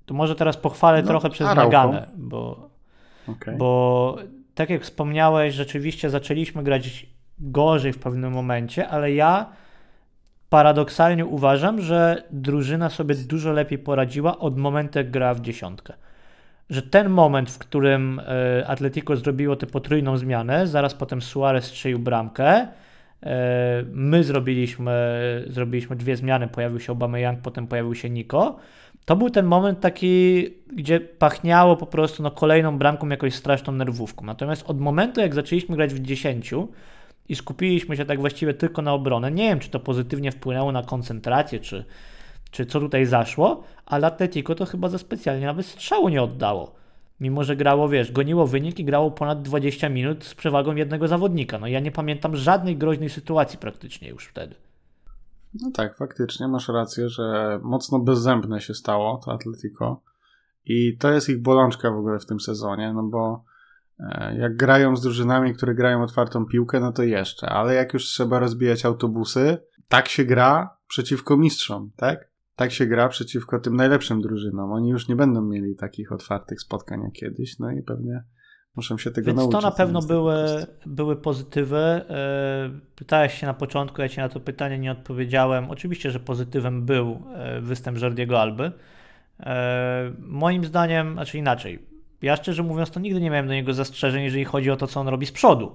to może teraz pochwalę no, trochę przez Araujo. Naganę, bo, Okay. bo tak jak wspomniałeś, rzeczywiście zaczęliśmy grać gorzej w pewnym momencie, ale ja paradoksalnie uważam, że drużyna sobie dużo lepiej poradziła od momentu, jak grała w dziesiątkę. Że ten moment, w którym e, Atletico zrobiło tę potrójną zmianę, zaraz potem Suarez strzelił bramkę, e, my zrobiliśmy, zrobiliśmy dwie zmiany, pojawił się Aubameyang, potem pojawił się Nico. To był ten moment taki, gdzie pachniało po prostu no, kolejną bramką jakąś straszną nerwówką. Natomiast od momentu, jak zaczęliśmy grać w 10 i skupiliśmy się tak właściwie tylko na obronę, nie wiem, czy to pozytywnie wpłynęło na koncentrację, czy, czy co tutaj zaszło, ale Atletico to chyba za specjalnie nawet strzału nie oddało. Mimo, że grało, wiesz, goniło wynik i grało ponad 20 minut z przewagą jednego zawodnika. No ja nie pamiętam żadnej groźnej sytuacji praktycznie już wtedy. No tak, faktycznie masz rację, że mocno bezzębne się stało to Atletico i to jest ich bolączka w ogóle w tym sezonie, no bo e, jak grają z drużynami, które grają otwartą piłkę, no to jeszcze, ale jak już trzeba rozbijać autobusy, tak się gra przeciwko mistrzom, tak? Tak się gra przeciwko tym najlepszym drużynom. Oni już nie będą mieli takich otwartych spotkań jak kiedyś, no i pewnie muszę się tego Więc nauczyć. to na pewno były, były pozytywy. E, Pytałeś się na początku, ja ci na to pytanie nie odpowiedziałem. Oczywiście, że pozytywem był e, występ Jordiego Alby. E, Moim zdaniem, znaczy inaczej, ja szczerze mówiąc to nigdy nie miałem do niego zastrzeżeń, jeżeli chodzi o to, co on robi z przodu.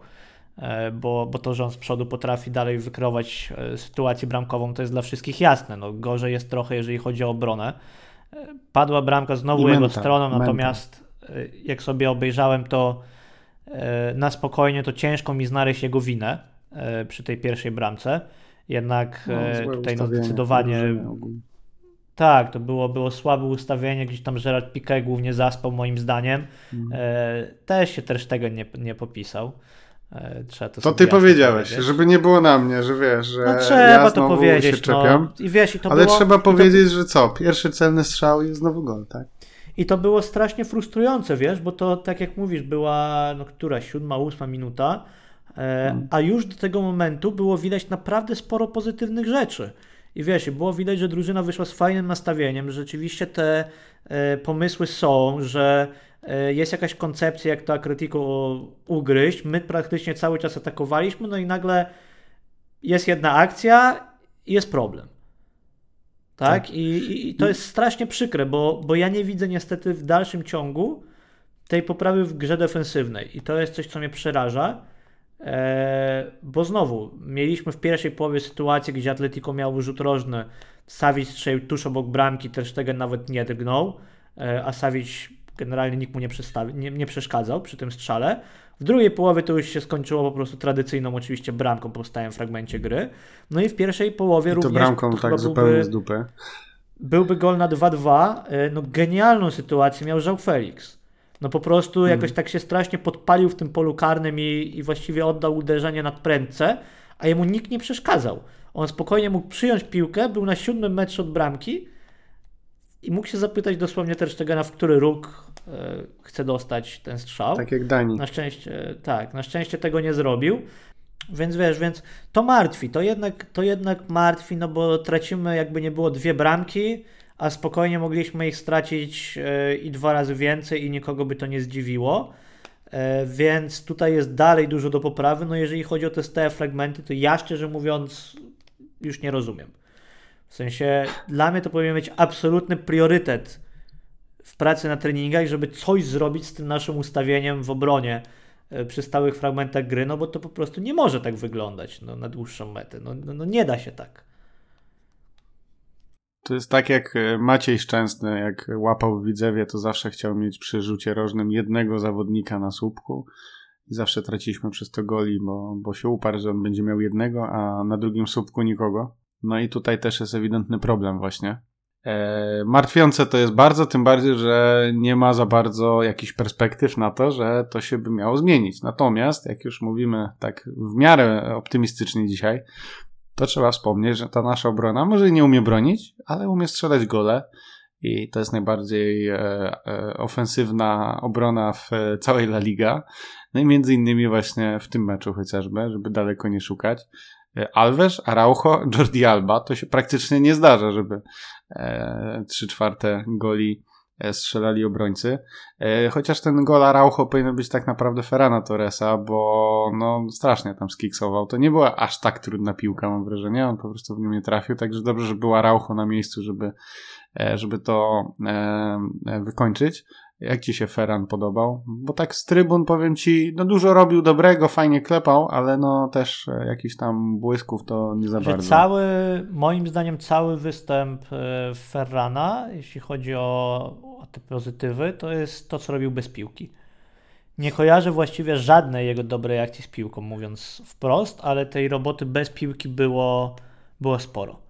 E, Bo, bo to, że on z przodu potrafi dalej wykreować e, sytuację bramkową, to jest dla wszystkich jasne. No, gorzej jest trochę, jeżeli chodzi o obronę. E, Padła bramka znowu I jego stroną, mental. natomiast jak sobie obejrzałem to na spokojnie, to ciężko mi znaleźć jego winę przy tej pierwszej bramce. Jednak No, tutaj no, zdecydowanie tak, to było, było słabe ustawienie, gdzieś tam Gerard Piqué głównie zaspał moim zdaniem. Mhm. Też się też tego nie, nie popisał. E, trzeba to To ty powiedziałeś, powiedzieć. żeby nie było na mnie, że wiesz, że No trzeba ja to powiedzieć. się czepiam. No. I wiesz, i to ale było, trzeba i to- powiedzieć, że co? Pierwszy celny strzał i znowu gol, tak? I to było strasznie frustrujące, wiesz, bo to tak jak mówisz, była no, która, siódma, ósma minuta, e, Mm. a już do tego momentu było widać naprawdę sporo pozytywnych rzeczy. I wiesz, było widać, że drużyna wyszła z fajnym nastawieniem, że rzeczywiście te e, pomysły są, że jest jakaś koncepcja, jak to Atletico ugryźć. My praktycznie cały czas atakowaliśmy, no i nagle jest jedna akcja i jest problem. Tak? Tak. I, i, to jest strasznie przykre, bo, bo ja nie widzę niestety w dalszym ciągu tej poprawy w grze defensywnej. I to jest coś, co mnie przeraża. E, bo znowu, mieliśmy w pierwszej połowie sytuację, gdzie Atletico miał rzut rożny, Savic strzelił tuż obok bramki, Ter Stegen nawet nie drgnął, e, a Savic generalnie nikt mu nie, nie, nie przeszkadzał przy tym strzale. W drugiej połowie to już się skończyło po prostu tradycyjną oczywiście bramką po stałym fragmencie gry. No i w pierwszej połowie I to również... bramką tak byłby, zupełnie z dupy. Byłby gol na 2-2. E, no genialną sytuację miał Żał Felix. No po prostu hmm. jakoś tak się strasznie podpalił w tym polu karnym i, i właściwie oddał uderzenie nad prędce, a jemu nikt nie przeszkadzał. On spokojnie mógł przyjąć piłkę, był na siódmym metrze od bramki i mógł się zapytać dosłownie też tego, w który róg e, chce dostać ten strzał. Tak jak Dani. Na szczęście, tak, na szczęście tego nie zrobił. Więc wiesz, więc to martwi, to jednak, to jednak martwi, no bo tracimy jakby nie było dwie bramki, a spokojnie mogliśmy ich stracić e, i dwa razy więcej i nikogo by to nie zdziwiło. E, więc tutaj jest dalej dużo do poprawy. No jeżeli chodzi o te stałe fragmenty, to ja szczerze mówiąc już nie rozumiem. W sensie dla mnie to powinien być absolutny priorytet w pracy na treningach, żeby coś zrobić z tym naszym ustawieniem w obronie e, przy stałych fragmentach gry, no bo to po prostu nie może tak wyglądać no, na dłuższą metę. No, no, no nie da się tak. To jest tak jak e, Maciej Szczęsny, jak łapał w Widzewie, to zawsze chciał mieć przy rzucie rożnym jednego zawodnika na słupku i zawsze traciliśmy przez to goli, bo, bo się uparł, że on będzie miał jednego, a na drugim słupku nikogo. No i tutaj też jest ewidentny problem właśnie. E, martwiące to jest bardzo, tym bardziej, że nie ma za bardzo jakichś perspektyw na to, że to się by miało zmienić. Natomiast, jak już mówimy tak w miarę optymistycznie dzisiaj, to trzeba wspomnieć, że ta nasza obrona może nie umie bronić, ale umie strzelać gole i to jest najbardziej e, e, ofensywna obrona w e, całej La Liga. No i między innymi właśnie w tym meczu chociażby, żeby daleko nie szukać. E, Alves, Araujo, Jordi Alba, to się praktycznie nie zdarza, żeby e, trzy czwarte goli e, strzelali obrońcy. Chociaż ten gol Araujo powinien być tak naprawdę Ferrana Torresa, bo no strasznie tam skiksował. To nie była aż tak trudna piłka, mam wrażenie. On po prostu w nią nie trafił, także dobrze, że był Araujo na miejscu, żeby, żeby to wykończyć. Jak ci się Ferran podobał? Bo tak z trybun powiem ci, no dużo robił dobrego, fajnie klepał, ale no też e, jakiś tam błysków to nie za Że bardzo. Cały, moim zdaniem cały występ e, Ferrana, jeśli chodzi o, o te pozytywy, to jest to, co robił bez piłki. Nie kojarzę właściwie żadnej jego dobrej akcji z piłką, mówiąc wprost, ale tej roboty bez piłki było, było sporo.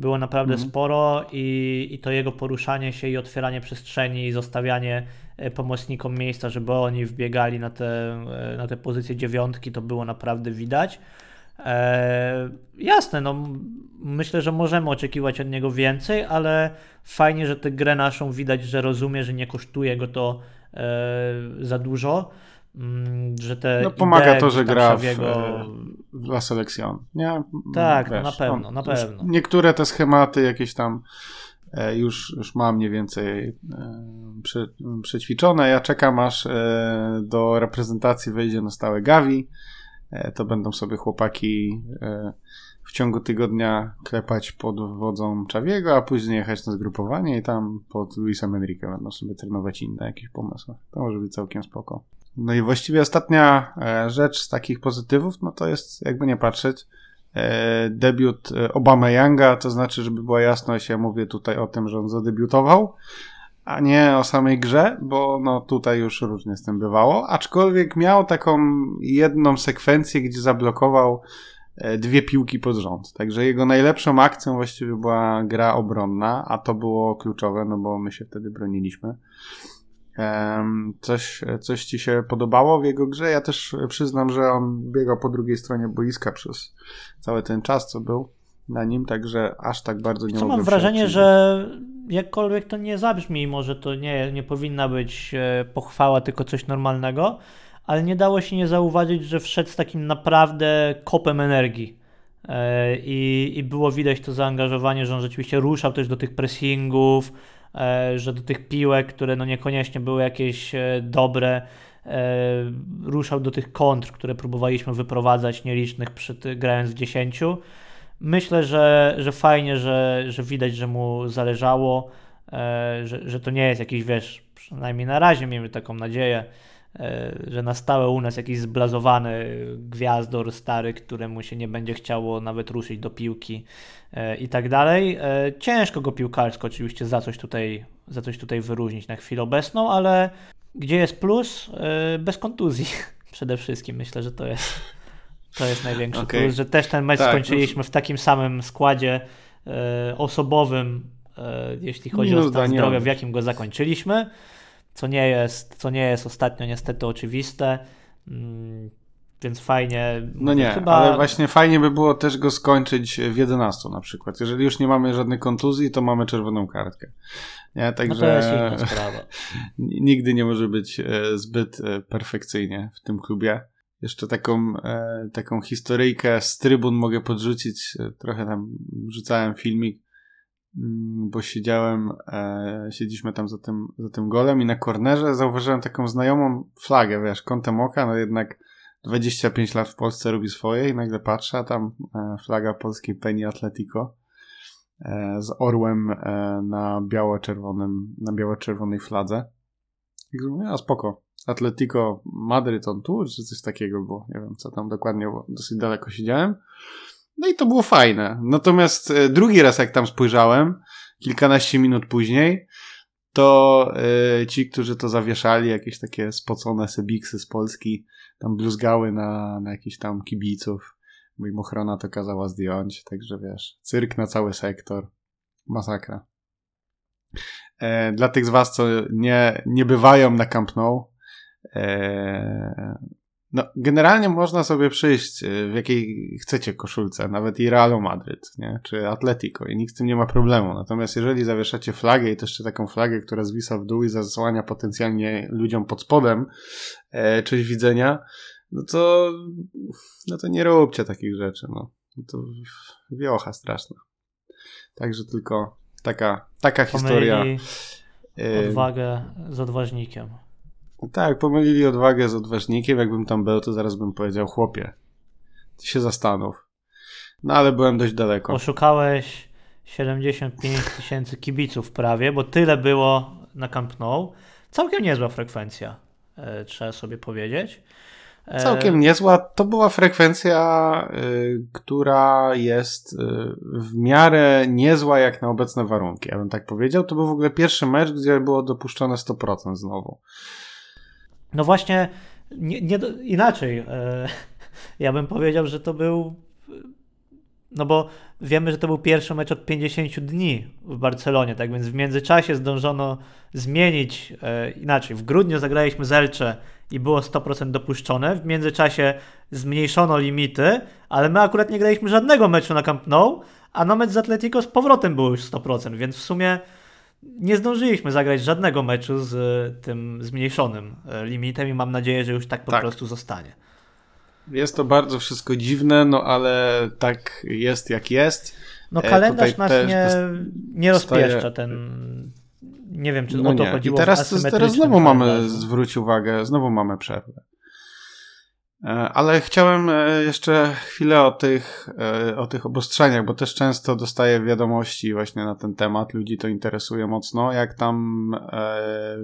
Było naprawdę mhm. sporo i, i to jego poruszanie się i otwieranie przestrzeni i zostawianie e, pomocnikom miejsca, żeby oni wbiegali na te, e, na te pozycje dziewiątki, to było naprawdę widać. E, jasne, no myślę, że możemy oczekiwać od niego więcej, ale fajnie, że tę grę naszą widać, że rozumie, że nie kosztuje go to za dużo. Mm, że te no, pomaga to, że gra w, w La. Nie? Tak, Wiesz, no na pewno, na pewno. Niektóre te schematy jakieś tam e, już, już mam mniej więcej e, prze, przećwiczone. Ja czekam aż e, do reprezentacji wejdzie na stałe Gavi. To będą sobie chłopaki w ciągu tygodnia klepać pod wodzą Czawiego, a później jechać na zgrupowanie i tam pod Luisem Enrique będą sobie trenować inne jakieś pomysły. To może być całkiem spoko. No i właściwie ostatnia e, rzecz z takich pozytywów, no to jest, jakby nie patrzeć, e, debiut e, Obama Younga, to znaczy, żeby była jasność, ja mówię tutaj o tym, że on zadebiutował, a nie o samej grze, bo no tutaj już różnie z tym bywało, aczkolwiek miał taką jedną sekwencję, gdzie zablokował dwie piłki pod rząd. Także jego najlepszą akcją właściwie była gra obronna, a to było kluczowe, no bo my się wtedy broniliśmy. Coś, coś ci się podobało w jego grze? Ja też przyznam, że on biegał po drugiej stronie boiska przez cały ten czas, co był na nim, także aż tak bardzo nie Co mam wrażenie, że jakkolwiek to nie zabrzmi, może to nie, nie powinna być e, pochwała, tylko coś normalnego, ale nie dało się nie zauważyć, że wszedł z takim naprawdę kopem energii. E, I, I było widać to zaangażowanie, że on rzeczywiście ruszał też do tych pressingów, że do tych piłek, które no niekoniecznie były jakieś e, dobre, e, ruszał do tych kontr, które próbowaliśmy wyprowadzać nielicznych przy, grając w 10. Myślę, że, że fajnie, że, że widać, że mu zależało, że, że to nie jest jakiś, wiesz, przynajmniej na razie miejmy taką nadzieję, e, że na stałe u nas jakiś zblazowany gwiazdor stary, któremu się nie będzie chciało nawet ruszyć do piłki e, i tak dalej. E, ciężko go piłkarsko oczywiście za coś tutaj, za coś tutaj wyróżnić na chwilę obecną, ale gdzie jest plus? Bez kontuzji przede wszystkim. Myślę, że to jest, to jest największy okay. plus, że też ten mecz tak, skończyliśmy w takim samym składzie osobowym, jeśli chodzi o stan zdrowia, w jakim go zakończyliśmy co nie jest, co nie jest ostatnio niestety oczywiste. Mm, więc fajnie. No nie, chyba... ale właśnie fajnie by było też go skończyć w 11 na przykład. Jeżeli już nie mamy żadnej kontuzji, to mamy czerwoną kartkę. Nie, także no to jest inna sprawa. nigdy nie może być e, zbyt e, perfekcyjnie w tym klubie. Jeszcze taką, e, taką historyjkę z trybun mogę podrzucić. Trochę tam wrzucałem filmik bo siedziałem, e, siedzieliśmy tam za tym, za tym golem i na kornerze zauważyłem taką znajomą flagę, wiesz, kątem oka, no jednak 25 lat w Polsce robi swoje i nagle patrzę, a tam e, flaga polskiej Penny Atletico e, z orłem e, na biało-czerwonym, na biało-czerwonej fladze. I mówię, a spoko, Atletico Madryt on tour, czy coś takiego było, nie wiem co tam dokładnie, bo dosyć daleko siedziałem. No i to było fajne. Natomiast e, drugi raz, jak tam spojrzałem, kilkanaście minut później, to y, ci, którzy to zawieszali, jakieś takie spocone sebiksy z Polski, tam bluzgały na, na jakichś tam kibiców. Bo ochrona to kazała zdjąć, także wiesz, cyrk na cały sektor. Masakra. E, dla tych z was, co nie, nie bywają na Camp Nou, e, no, generalnie można sobie przyjść y, w jakiej chcecie koszulce, nawet i Realu Madryt, nie? czy Atletico i nikt z tym nie ma problemu. Natomiast jeżeli zawieszacie flagę i to jeszcze taką flagę, która zwisa w dół i zasłania potencjalnie ludziom pod spodem e, czyś widzenia, no to, no to nie róbcie takich rzeczy. No. To wiocha straszna. Także tylko taka, taka historia. Y, odwagę z odważnikiem. Tak, pomylili odwagę z odważnikiem. Jakbym tam był, to zaraz bym powiedział, chłopie, ty się zastanów. No ale byłem dość daleko. Oszukałeś 75 tysięcy kibiców prawie, bo tyle było na Camp Nou. Całkiem niezła frekwencja, e, trzeba sobie powiedzieć. E, Całkiem niezła. To była frekwencja, y, która jest y, w miarę niezła jak na obecne warunki, ja bym tak powiedział. To był w ogóle pierwszy mecz, gdzie było dopuszczone 100% znowu. No właśnie, nie, nie inaczej. E, ja bym powiedział, że to był. No bo wiemy, że to był pierwszy mecz od 50 dni w Barcelonie, tak więc w międzyczasie zdążono zmienić e, inaczej. W grudniu zagraliśmy z Elche i było 100% dopuszczone. W międzyczasie zmniejszono limity, ale my akurat nie graliśmy żadnego meczu na Camp Nou, a na mecz z Atletico z powrotem było już 100%, więc w sumie nie zdążyliśmy zagrać żadnego meczu z e, tym zmniejszonym e, limitem i mam nadzieję, że już tak po tak. prostu zostanie. Jest to bardzo wszystko dziwne, no ale tak jest jak jest. No e, kalendarz nas nie, nie rozpieszcza ten... Nie wiem, czy no o to nie. chodziło. I teraz, teraz znowu mamy, zwróć uwagę, znowu mamy przerwę. E, ale chciałem e, jeszcze chwilę o tych, e, o tych obostrzeniach, bo też często dostaję wiadomości właśnie na ten temat. Ludzi to interesuje mocno, jak tam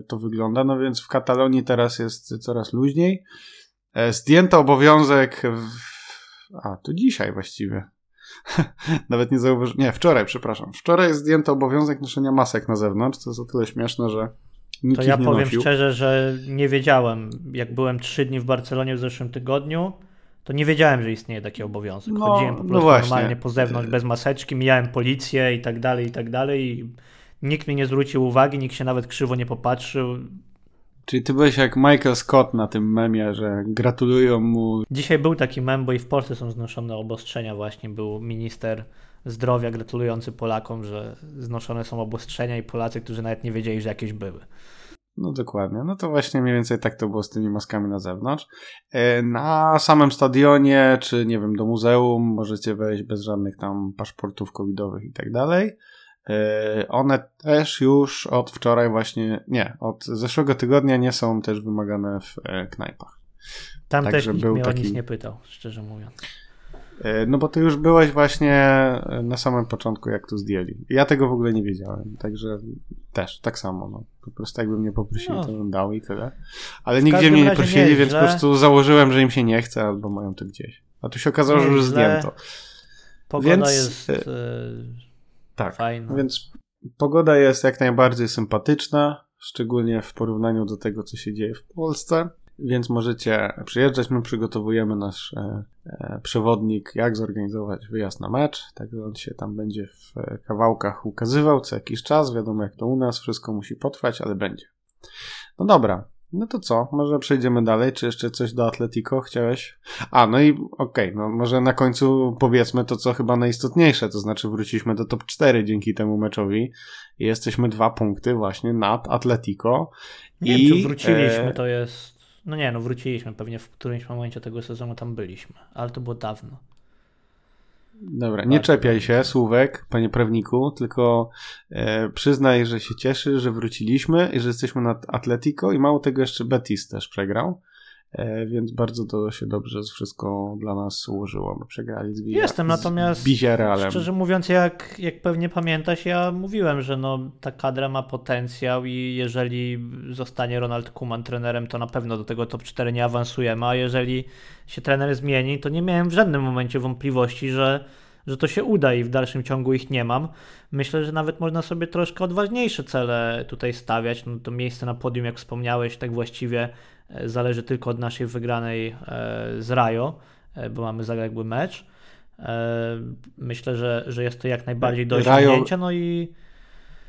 to wygląda. No więc w Katalonii teraz jest coraz luźniej. Zdjęto obowiązek. W... A, to dzisiaj właściwie. Nawet nie zauważyłem. Nie, wczoraj, przepraszam. Wczoraj zdjęto obowiązek noszenia masek na zewnątrz. To jest o tyle śmieszne, że Nikt to ja powiem nosił. szczerze, że nie wiedziałem. Jak byłem trzy dni w Barcelonie w zeszłym tygodniu, to nie wiedziałem, że istnieje taki obowiązek. No, Chodziłem po no prostu no normalnie po zewnątrz, bez maseczki, mijałem policję i tak dalej, i tak dalej. I nikt mi nie zwrócił uwagi, nikt się nawet krzywo nie popatrzył. Czyli ty byłeś jak Michael Scott na tym memie, że gratulują mu. Dzisiaj był taki mem, bo i w Polsce są znoszone obostrzenia właśnie. Był minister zdrowia gratulujący Polakom, że znoszone są obostrzenia i Polacy, którzy nawet nie wiedzieli, że jakieś były. No dokładnie. No to właśnie mniej więcej tak to było z tymi maskami na zewnątrz. E, na samym stadionie, czy nie wiem, do muzeum możecie wejść bez żadnych tam paszportów covidowych i tak dalej. E, one też już od wczoraj właśnie, nie, od zeszłego tygodnia nie są też wymagane w e, knajpach. Tam Także też nikt był mnie taki... o nic nie pytał, szczerze mówiąc. E, no bo ty już byłeś właśnie e, na samym początku, jak to zdjęli. Ja tego w ogóle nie wiedziałem, także też, tak samo. No. Po prostu jakby mnie poprosili, No. to bym dał i tyle. Ale W nigdzie mnie nie prosili, nie, więc źle. po prostu założyłem, że im się nie chce, albo mają to gdzieś. A tu się okazało, że już zdjęto. Pogoda Więc, jest e, Tak. fajna. Więc pogoda jest jak najbardziej sympatyczna, szczególnie w porównaniu do tego, co się dzieje w Polsce. Więc możecie przyjeżdżać. My przygotowujemy nasz przewodnik, jak zorganizować wyjazd na mecz. Także on się tam będzie w e, kawałkach ukazywał co jakiś czas. Wiadomo, jak to u nas, wszystko musi potrwać, ale będzie. No dobra. No to co? Może przejdziemy dalej? Czy jeszcze coś do Atletico chciałeś? A, no i okej, no może na końcu powiedzmy to, co chyba najistotniejsze, to znaczy wróciliśmy do top 4 dzięki temu meczowi i jesteśmy dwa punkty właśnie nad Atletico. Nie I, wiem, czy wróciliśmy, e, to jest... No nie, no wróciliśmy, pewnie w którymś momencie tego sezonu tam byliśmy, ale to było dawno. Dobra, nie Bardzo czepiaj się, Słówek, panie prawniku, tylko e, przyznaj, że się cieszy, że wróciliśmy i że jesteśmy nad Atletico i mało tego jeszcze Betis też przegrał, więc bardzo to się dobrze wszystko dla nas ułożyło, bo przegrali z Villa- Jestem, natomiast z Villarrealem. Szczerze mówiąc, jak, jak pewnie pamiętasz, ja mówiłem, że no, ta kadra ma potencjał i jeżeli zostanie Ronald Koeman trenerem, to na pewno do tego top 4 nie awansujemy, a jeżeli się trener zmieni, to nie miałem w żadnym momencie wątpliwości, że, że to się uda i w dalszym ciągu ich nie mam. Myślę, że nawet można sobie troszkę odważniejsze cele tutaj stawiać. No, to miejsce na podium, jak wspomniałeś, tak właściwie e, zależy tylko od naszej wygranej e, z Rajo, e, bo mamy zaległy mecz. E, Myślę, że, że jest to jak najbardziej do osiągnięcia. No i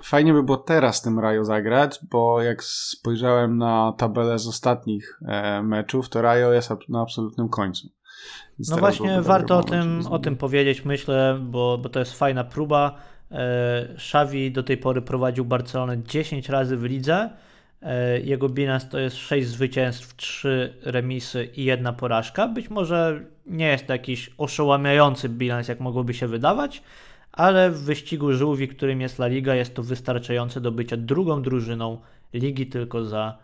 Fajnie by było teraz tym Rajo zagrać, bo jak spojrzałem na tabelę z ostatnich e, meczów, to Rajo jest na absolutnym końcu. Więc no właśnie warto o tym, o tym powiedzieć, myślę, bo, bo to jest fajna próba. E, Xavi do tej pory prowadził Barcelonę 10 razy w lidze. E, Jego bilans to jest 6 zwycięstw, 3 remisy i jedna porażka. Być może nie jest to jakiś oszałamiający bilans, jak mogłoby się wydawać, ale w wyścigu żółwi, którym jest La Liga, jest to wystarczające do bycia drugą drużyną ligi tylko za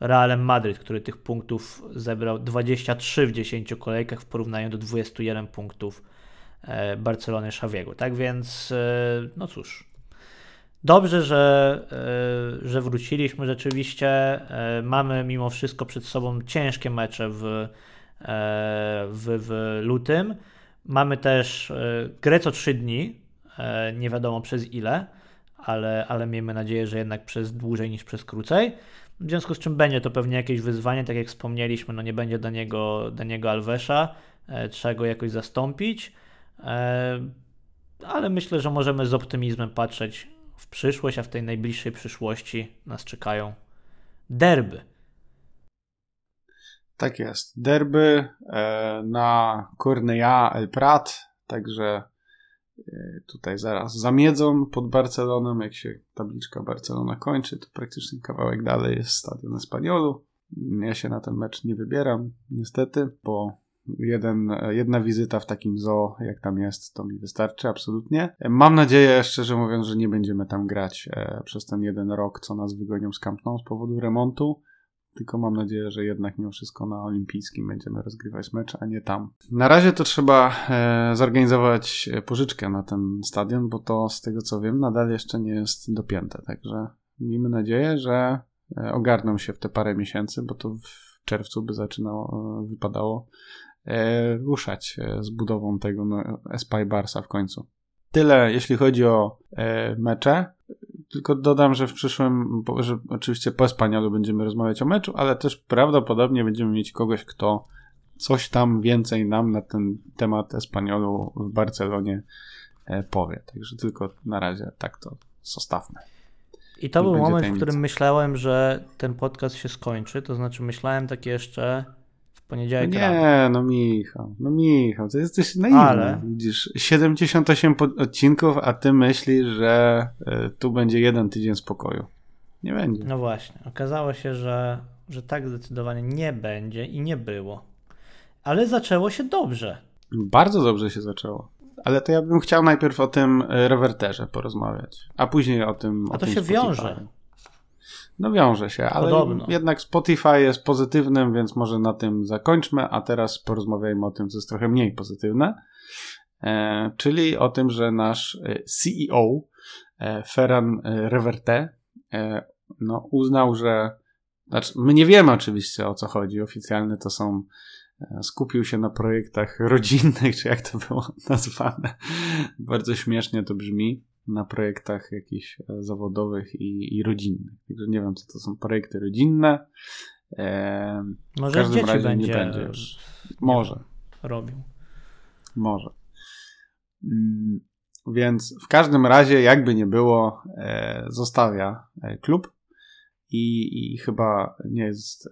Realem Madryt, który tych punktów zebrał 23 w 10 kolejkach w porównaniu do 21 punktów e, Barcelony Xaviego. Tak więc, e, no cóż, dobrze, że, e, że wróciliśmy rzeczywiście. E, Mamy mimo wszystko przed sobą ciężkie mecze w, e, w, w lutym. Mamy też grę co 3 dni, nie wiadomo przez ile, ale, ale miejmy nadzieję, że jednak przez dłużej niż przez krócej. W związku z czym będzie to pewnie jakieś wyzwanie, tak jak wspomnieliśmy, no nie będzie Daniego, Daniego Alvesa, e, trzeba go jakoś zastąpić, ale myślę, że możemy z optymizmem patrzeć w przyszłość, a w tej najbliższej przyszłości nas czekają derby. Tak jest. Derby e, na Cornellà El Prat, także e, tutaj zaraz zamiedzą pod Barceloną. Jak się tabliczka Barcelona kończy, to praktycznie kawałek dalej jest Stadion Espaniolu. Ja się na ten mecz nie wybieram, niestety, bo jeden, jedna wizyta w takim zoo, jak tam jest, to mi wystarczy absolutnie. Mam nadzieję, szczerze mówiąc, że nie będziemy tam grać e, przez ten jeden rok, co nas wygonią z Camp z powodu remontu. Tylko mam nadzieję, że jednak mimo wszystko na olimpijskim będziemy rozgrywać mecz, a nie tam. Na razie to trzeba e, zorganizować pożyczkę na ten stadion, bo to z tego co wiem nadal jeszcze nie jest dopięte. Także miejmy nadzieję, że e, ogarną się w te parę miesięcy, bo to w czerwcu by zaczynało, e, wypadało ruszać e, z budową tego no, Espai Barsa w końcu. Tyle jeśli chodzi o e, mecze. Tylko dodam, że w przyszłym, że oczywiście po Espaniolu będziemy rozmawiać o meczu, ale też prawdopodobnie będziemy mieć kogoś, kto coś tam więcej nam na ten temat Espaniolu w Barcelonie e, powie. Także tylko na razie tak to zostawmy. I to Nie był moment, w tajemnicy. którym myślałem, że ten podcast się skończy, to znaczy myślałem tak jeszcze w No poniedziałek rano. nie, no Michał, no Michał, to jesteś naiwny. Ale- Widzisz, 78 po- odcinków, a ty myślisz, że e, tu będzie jeden tydzień spokoju. Nie będzie. No właśnie, okazało się, że, że tak zdecydowanie nie będzie i nie było. Ale zaczęło się dobrze. Bardzo dobrze się zaczęło. Ale to ja bym chciał najpierw o tym e, rewerterze porozmawiać, a później o tym. A to tym się Spotify. wiąże. No wiąże się, ale Podobno. jednak Spotify jest pozytywnym, więc może na tym zakończmy, a teraz porozmawiajmy o tym, co jest trochę mniej pozytywne, e, czyli o tym, że nasz e, CEO e, Ferran e, Reverte e, no, uznał, że znaczy, my nie wiemy oczywiście o co chodzi, oficjalnie to są e, skupił się na projektach rodzinnych, czy jak to było nazwane. Bardzo śmiesznie to brzmi na projektach jakichś e, zawodowych i, i rodzinnych. Także nie wiem, co to są projekty rodzinne. E, w Może każdym dzieci będzie, nie będzie już. Może, robił. może. Mm, Więc w każdym razie, jakby nie było, e, zostawia e, klub i, i chyba nie jest e,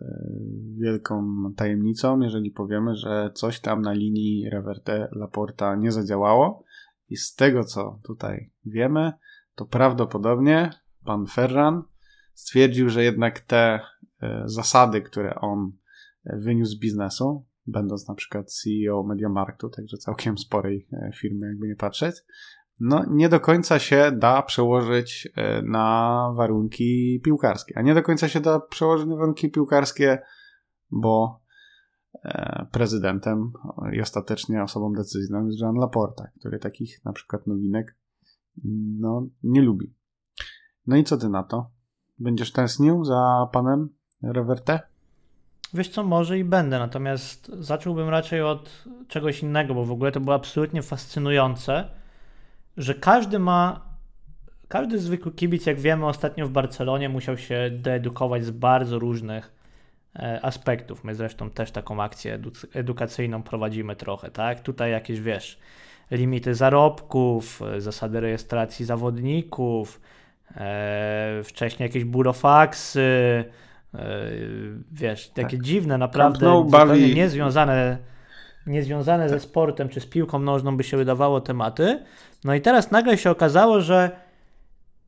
wielką tajemnicą, jeżeli powiemy, że coś tam na linii Reverte Laporta nie zadziałało. I z tego, co tutaj wiemy, to prawdopodobnie pan Ferran stwierdził, że jednak te e, zasady, które on e, wyniósł z biznesu, będąc na przykład CEO Mediamarktu, także całkiem sporej e, firmy, jakby nie patrzeć, no nie do końca się da przełożyć na warunki piłkarskie. A nie do końca się da przełożyć na warunki piłkarskie, bo prezydentem i ostatecznie osobą decyzyjną jest Jean Laporta, który takich na przykład nowinek no, nie lubi. No i co ty na to? Będziesz tęsknił za panem Reverte? Wiesz co, może i będę, natomiast zacząłbym raczej od czegoś innego, bo w ogóle to było absolutnie fascynujące, że każdy ma, każdy zwykły kibic, jak wiemy, ostatnio w Barcelonie musiał się doedukować z bardzo różnych e, aspektów. My zresztą też taką akcję edu- edukacyjną prowadzimy trochę, tak? Tutaj jakieś, wiesz, limity zarobków, e, zasady rejestracji zawodników, e, wcześniej jakieś burofaksy, e, wiesz, takie dziwne, naprawdę bawi- niezwiązane, niezwiązane ze sportem czy z piłką nożną by się wydawało tematy. No i teraz nagle się okazało, że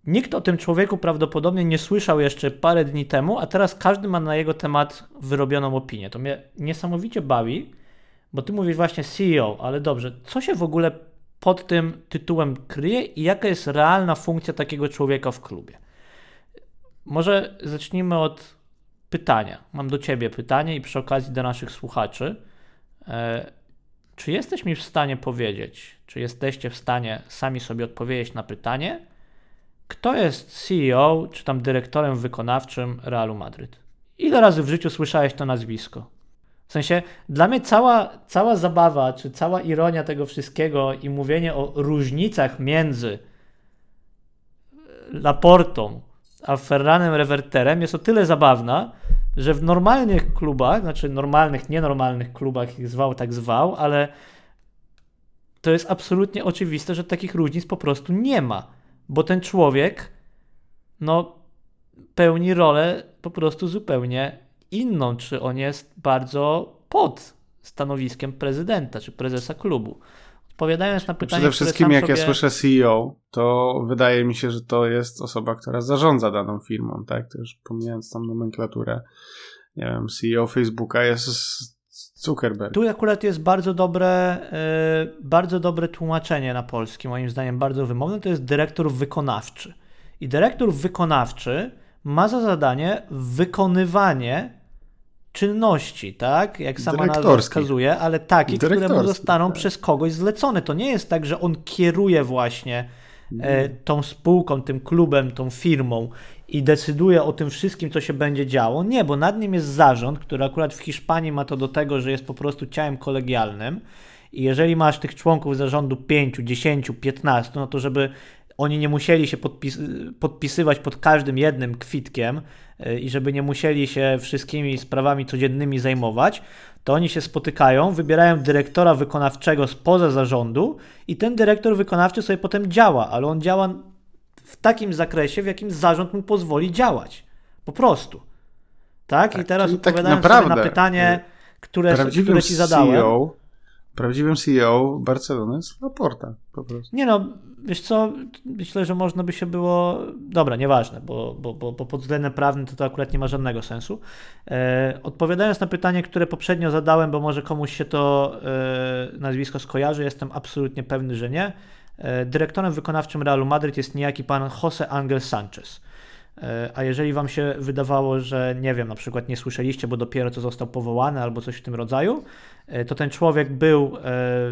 nikt o tym człowieku prawdopodobnie nie słyszał jeszcze parę dni temu, a teraz każdy ma na jego temat wyrobioną opinię. To mnie niesamowicie bawi, bo ty mówisz właśnie CEO, ale dobrze, co się w ogóle pod tym tytułem kryje i jaka jest realna funkcja takiego człowieka w klubie? Może zacznijmy od pytania. Mam do ciebie pytanie i przy okazji do naszych słuchaczy. E, czy jesteś mi w stanie powiedzieć, czy jesteście w stanie sami sobie odpowiedzieć na pytanie, kto jest CEO czy tam dyrektorem wykonawczym Realu Madryt? Ile razy w życiu słyszałeś to nazwisko? W sensie, dla mnie cała, cała zabawa, czy cała ironia tego wszystkiego i mówienie o różnicach między Laportą a Ferranem Reverterem jest o tyle zabawna, że w normalnych klubach, znaczy normalnych, nienormalnych klubach, ich zwał, tak zwał, ale to jest absolutnie oczywiste, że takich różnic po prostu nie ma, bo ten człowiek, no, pełni rolę po prostu zupełnie inną, czy on jest bardzo pod stanowiskiem prezydenta, czy prezesa klubu. Odpowiadając na pytanie, Przede wszystkim, jak sobie... ja słyszę CEO, to wydaje mi się, że to jest osoba, która zarządza daną firmą, tak? To już pomijając tam nomenklaturę. Nie wiem, CEO Facebooka jest Zuckerberg. Tu akurat jest bardzo dobre, yy, bardzo dobre tłumaczenie na polski, moim zdaniem bardzo wymowne, to jest dyrektor wykonawczy. I dyrektor wykonawczy ma za zadanie wykonywanie czynności, tak? Jak sama nazwa wskazuje, ale takie, które mu zostaną tak. przez kogoś zlecone. To nie jest tak, że on kieruje właśnie e, tą spółką, tym klubem, tą firmą i decyduje o tym wszystkim, co się będzie działo. Nie, bo nad nim jest zarząd, który akurat w Hiszpanii ma to do tego, że jest po prostu ciałem kolegialnym i jeżeli masz tych członków zarządu 5, 10, 15, no to żeby oni nie musieli się podpis podpisywać pod każdym jednym kwitkiem yy, i żeby nie musieli się wszystkimi sprawami codziennymi zajmować, to oni się spotykają, wybierają dyrektora wykonawczego spoza zarządu i ten dyrektor wykonawczy sobie potem działa, ale on działa w takim zakresie, w jakim zarząd mu pozwoli działać. Po prostu. Tak? I Tak, teraz czyli tak odpowiadając sobie na pytanie, które, Prawdziwym które ci zadałem. CEO, prawdziwym CEO Barcelony jest Laporta, po prostu. Nie no, wiesz co, myślę, że można by się było. Dobra, nieważne, bo, bo, bo, bo pod względem prawnym to, to akurat nie ma żadnego sensu. E, odpowiadając na pytanie, które poprzednio zadałem, bo może komuś się to e, nazwisko skojarzy, jestem absolutnie pewny, że nie. E, dyrektorem wykonawczym Realu Madryt jest niejaki pan Jose Angel Sanchez. E, a jeżeli wam się wydawało, że nie wiem, na przykład nie słyszeliście, bo dopiero co został powołany albo coś w tym rodzaju, e, to ten człowiek był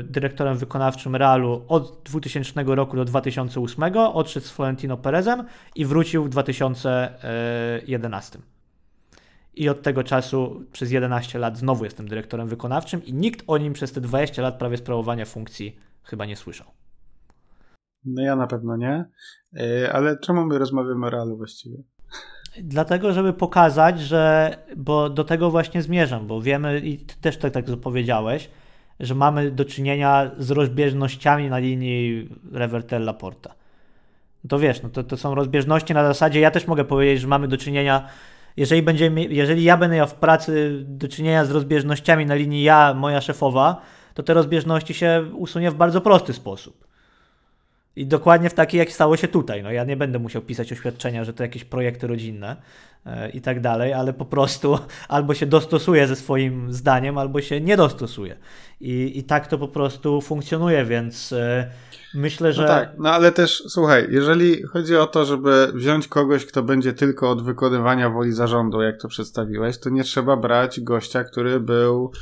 dyrektorem wykonawczym Realu od 2000 roku do 2008, odszedł z Florentino Perezem i wrócił w 2011. I od tego czasu przez 11 lat znowu jestem dyrektorem wykonawczym i nikt o nim przez te 20 lat prawie sprawowania funkcji chyba nie słyszał. No ja na pewno nie. E, ale czemu my rozmawiamy o Realu właściwie? Dlatego, żeby pokazać, że, bo do tego właśnie zmierzam, bo wiemy i ty też tak, tak powiedziałeś, że mamy do czynienia z rozbieżnościami na linii Revertella Porta. No to wiesz, no to, to są rozbieżności na zasadzie, ja też mogę powiedzieć, że mamy do czynienia, jeżeli, będziemy, jeżeli ja będę miał w pracy do czynienia z rozbieżnościami na linii ja, moja szefowa, to te rozbieżności się usunie w bardzo prosty sposób. I dokładnie w takiej, jak stało się tutaj. No ja nie będę musiał pisać oświadczenia, że to jakieś projekty rodzinne e, i tak dalej, ale po prostu albo się dostosuje ze swoim zdaniem, albo się nie dostosuje. I, i tak to po prostu funkcjonuje, więc e, myślę, że. No tak, no ale też słuchaj, jeżeli chodzi o to, żeby wziąć kogoś, kto będzie tylko od wykonywania woli zarządu, jak to przedstawiłeś, to nie trzeba brać gościa, który był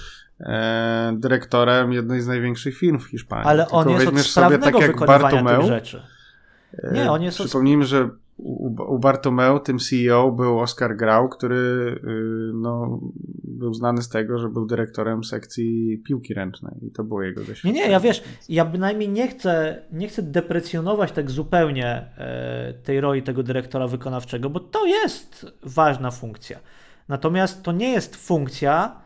dyrektorem jednej z największych firm w Hiszpanii. Ale on jest od sobie, tak wykonywania Bartomeu, tych rzeczy. Nie, on jest Przypomnijmy, od... że u, Bartomeu, tym CEO, był Oscar Grau, który y, no, był znany z tego, że był dyrektorem sekcji piłki ręcznej i to było jego doświadczenie. Nie, nie, ja wiesz, ja bynajmniej nie chcę, nie chcę deprecjonować tak zupełnie e, tej roli tego dyrektora wykonawczego, bo to jest ważna funkcja. Natomiast to nie jest funkcja,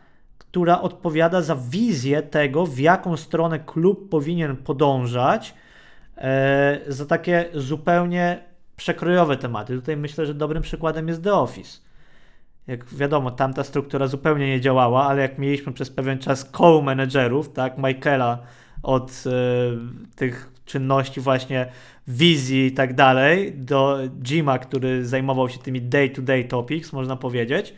która odpowiada za wizję tego, w jaką stronę klub powinien podążać, e, za takie zupełnie przekrojowe tematy. Tutaj myślę, że dobrym przykładem jest The Office. Jak wiadomo, tamta struktura zupełnie nie działała, ale jak mieliśmy przez pewien czas co-managerów, tak, Michaela od e, tych czynności właśnie wizji i tak dalej, do Jima, który zajmował się tymi day-to-day -day topics, można powiedzieć,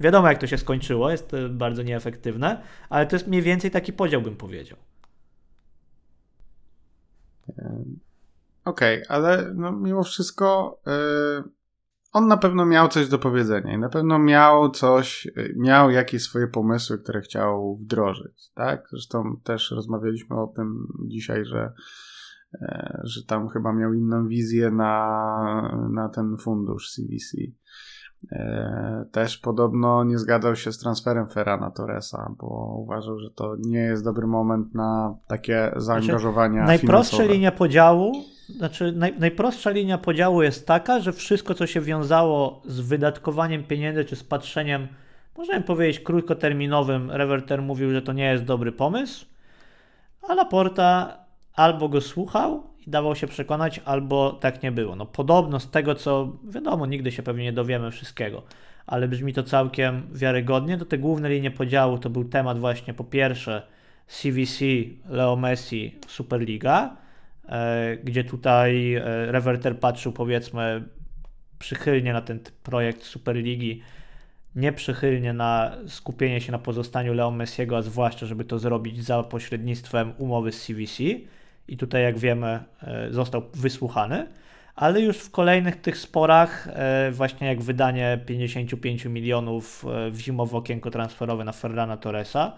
Wiadomo, jak to się skończyło, jest bardzo nieefektywne, ale to jest mniej więcej taki podział, bym powiedział. Okej, okay, ale no, mimo wszystko yy, on na pewno miał coś do powiedzenia i na pewno miał coś, yy, miał jakieś swoje pomysły, które chciał wdrożyć, tak? Zresztą też rozmawialiśmy o tym dzisiaj, że yy, że tam chyba miał inną wizję na, na ten fundusz CVC. E, też podobno nie zgadzał się z transferem Ferrana Torresa, bo uważał, że to nie jest dobry moment na takie zaangażowania znaczy, Najprostsza finansowe. linia podziału, znaczy naj, najprostsza linia podziału jest taka, że wszystko, co się wiązało z wydatkowaniem pieniędzy czy z patrzeniem, możemy powiedzieć krótkoterminowym, Reverter mówił, że to nie jest dobry pomysł, a Laporta albo go słuchał i dawał się przekonać, albo tak nie było. No podobno z tego, co wiadomo, nigdy się pewnie nie dowiemy wszystkiego, ale brzmi to całkiem wiarygodnie. To te główne linie podziału to był temat właśnie po pierwsze CVC, Leo Messi, Superliga, e, gdzie tutaj e, Reverter patrzył powiedzmy przychylnie na ten projekt Superligi, nieprzychylnie na skupienie się na pozostaniu Leo Messiego, a zwłaszcza, żeby to zrobić za pośrednictwem umowy z CVC i tutaj, jak wiemy, e, został wysłuchany, ale już w kolejnych tych sporach, e, właśnie jak wydanie 55 milionów e, w zimowe okienko transferowe na Ferrana Torresa,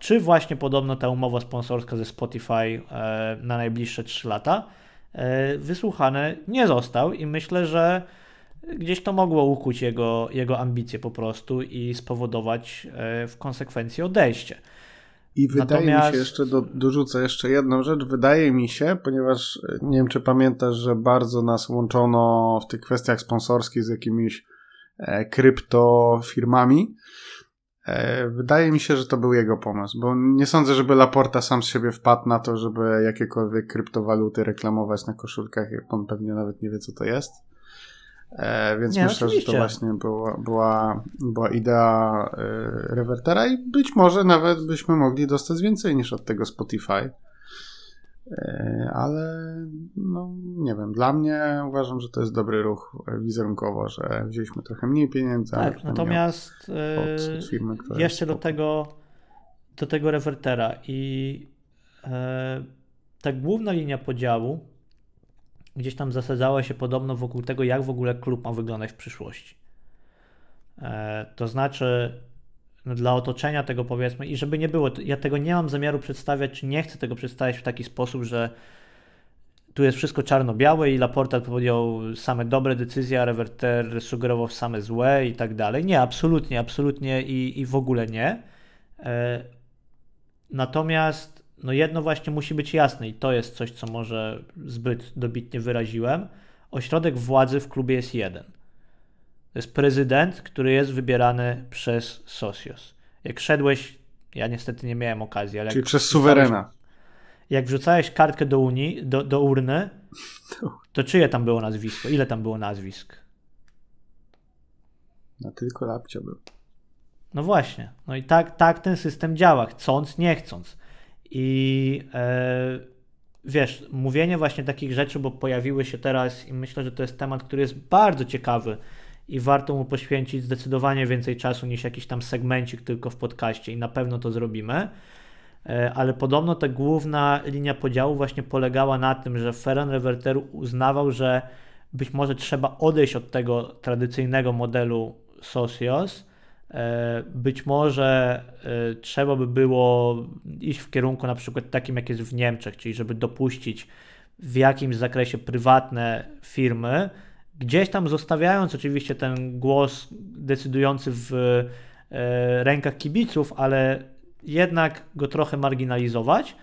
czy właśnie podobno ta umowa sponsorska ze Spotify na najbliższe 3 lata, wysłuchany nie został i myślę, że gdzieś to mogło ukuć jego, jego ambicje po prostu i spowodować w konsekwencji odejście. I wydaje Natomiast... mi się jeszcze, do, dorzucę jeszcze jedną rzecz, wydaje mi się, ponieważ e, nie wiem, czy pamiętasz, że bardzo nas łączono w tych kwestiach sponsorskich z jakimiś e, kryptofirmami. E, wydaje mi się, że to był jego pomysł, bo nie sądzę, żeby Laporta sam z siebie wpadł na to, żeby jakiekolwiek kryptowaluty reklamować na koszulkach, jak on pewnie nawet nie wie, co to jest. E, więc nie, myślę, oczywiście. że to właśnie była, była, była idea e, Revertera i być może nawet byśmy mogli dostać więcej niż od tego Spotify. E, ale no nie wiem, dla mnie uważam, że to jest dobry ruch wizerunkowo, że wzięliśmy trochę mniej pieniędzy. Tak, natomiast od firmy, jeszcze do tego, do tego rewertera i ta główna linia podziału gdzieś tam zasadzała się podobno wokół tego, jak w ogóle klub ma wyglądać w przyszłości. E, to znaczy, no dla otoczenia tego powiedzmy, i żeby nie było, ja tego nie mam zamiaru przedstawiać, czy nie chcę tego przedstawiać w taki sposób, że tu jest wszystko czarno-białe i Laporta podjął same dobre decyzje, a Reverter sugerował same złe i tak dalej. Nie, absolutnie, absolutnie i, i w ogóle nie. E, natomiast no jedno właśnie musi być jasne i to jest coś, co może zbyt dobitnie wyraziłem. Ośrodek władzy w klubie jest jeden. To jest prezydent, który jest wybierany przez Socios. Jak szedłeś, ja niestety nie miałem okazji, ale. Czyli przez suwerena. Jak wrzucałeś kartkę do Unii, do, do urny, to czyje tam było nazwisko? Ile tam było nazwisk? No tylko Lapcio był. No właśnie. No i tak, tak ten system działa, chcąc, nie chcąc. I e, wiesz, mówienie właśnie takich rzeczy, bo pojawiły się teraz i myślę, że to jest temat, który jest bardzo ciekawy i warto mu poświęcić zdecydowanie więcej czasu niż jakiś tam segmencik tylko w podcaście i na pewno to zrobimy. E, ale podobno ta główna linia podziału właśnie polegała na tym, że Ferran Reverter uznawał, że być może trzeba odejść od tego tradycyjnego modelu Socios. E, być może e, trzeba by było iść w kierunku na przykład takim, jak jest w Niemczech, czyli żeby dopuścić w jakimś zakresie prywatne firmy, gdzieś tam zostawiając oczywiście ten głos decydujący w e, rękach kibiców, ale jednak go trochę marginalizować.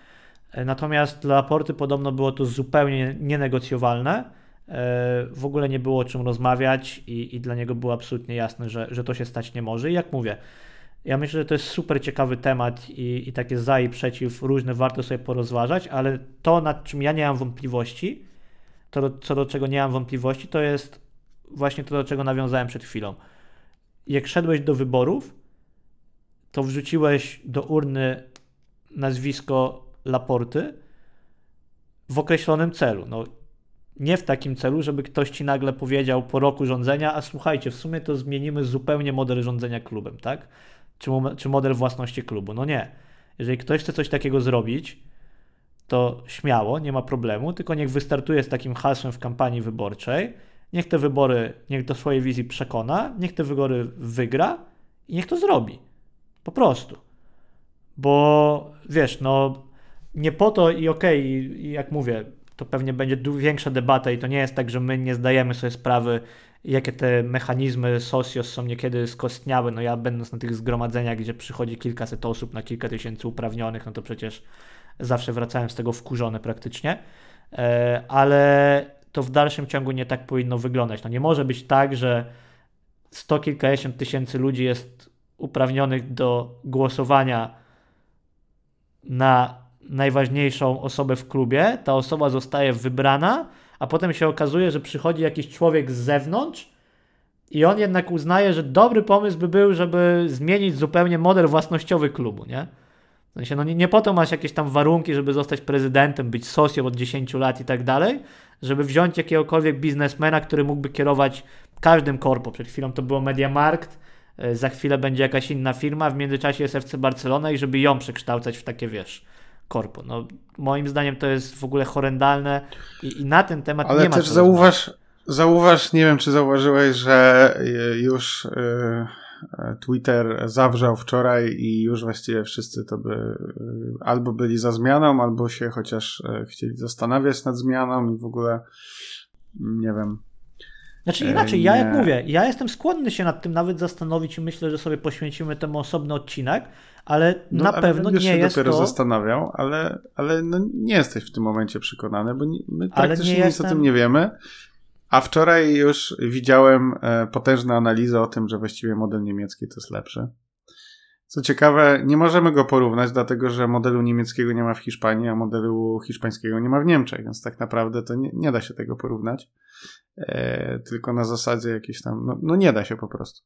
Natomiast dla Laporty podobno było to zupełnie nienegocjowalne. E, w ogóle nie było o czym rozmawiać i, i dla niego było absolutnie jasne, że, że to się stać nie może. I jak mówię, ja myślę, że to jest super ciekawy temat i, i takie za i przeciw różne warto sobie porozważać, ale to, nad czym ja nie mam wątpliwości, to, co do czego nie mam wątpliwości, to jest właśnie to, do czego nawiązałem przed chwilą. Jak szedłeś do wyborów, to wrzuciłeś do urny nazwisko Laporty w określonym celu. No, nie w takim celu, żeby ktoś ci nagle powiedział po roku rządzenia, a słuchajcie, w sumie to zmienimy zupełnie model rządzenia klubem, tak? Czy, czy model własności klubu. No nie. Jeżeli ktoś chce coś takiego zrobić, to śmiało, nie ma problemu, tylko niech wystartuje z takim hasłem w kampanii wyborczej, niech te wybory, niech do swojej wizji przekona, niech te wybory wygra i niech to zrobi. Po prostu. Bo wiesz, no nie po to i okej, okay, jak mówię, to pewnie będzie większa debata i to nie jest tak, że my nie zdajemy sobie sprawy, jakie te mechanizmy socios są niekiedy skostniałe. No ja będąc na tych zgromadzeniach, gdzie przychodzi kilkaset osób na kilka tysięcy uprawnionych, no to przecież zawsze wracałem z tego wkurzony praktycznie. E, ale to w dalszym ciągu nie tak powinno wyglądać. No nie może być tak, że sto kilkadziesiąt tysięcy ludzi jest uprawnionych do głosowania na najważniejszą osobę w klubie, ta osoba zostaje wybrana, a potem się okazuje, że przychodzi jakiś człowiek z zewnątrz i on jednak uznaje, że dobry pomysł by był, żeby zmienić zupełnie model własnościowy klubu, nie? W sensie, no nie, nie po to masz jakieś tam warunki, żeby zostać prezydentem, być socją od 10 lat i tak dalej, żeby wziąć jakiegokolwiek biznesmena, który mógłby kierować każdym korpo. Przed chwilą to było Mediamarkt, E, za chwilę będzie jakaś inna firma, w międzyczasie jest FC Barcelona i żeby ją przekształcać w takie, wiesz, korpo. No, moim zdaniem to jest w ogóle horrendalne i, i na ten temat Ale nie ma też zauważ, zauważ, nie wiem czy zauważyłeś, że e, już e, Twitter zawrzał wczoraj i już właściwie wszyscy to by albo byli za zmianą, albo się chociaż chcieli zastanawiać nad zmianą i w ogóle nie wiem, znaczy inaczej, ja jak mówię, ja jestem skłonny się nad tym nawet zastanowić i myślę, że sobie poświęcimy temu osobny odcinek, ale no, na ale pewno nie się jest dopiero to... zastanawiał, ale, ale no nie jesteś w tym momencie przekonany, bo nie, my praktycznie nic jestem... o tym nie wiemy. A wczoraj już widziałem e, potężne analizy o tym, że właściwie model niemiecki to jest lepszy. Co ciekawe, nie możemy go porównać, dlatego że modelu niemieckiego nie ma w Hiszpanii, a modelu hiszpańskiego nie ma w Niemczech, więc tak naprawdę to nie, nie da się tego porównać. E, tylko na zasadzie jakieś tam, no, no, nie da się po prostu.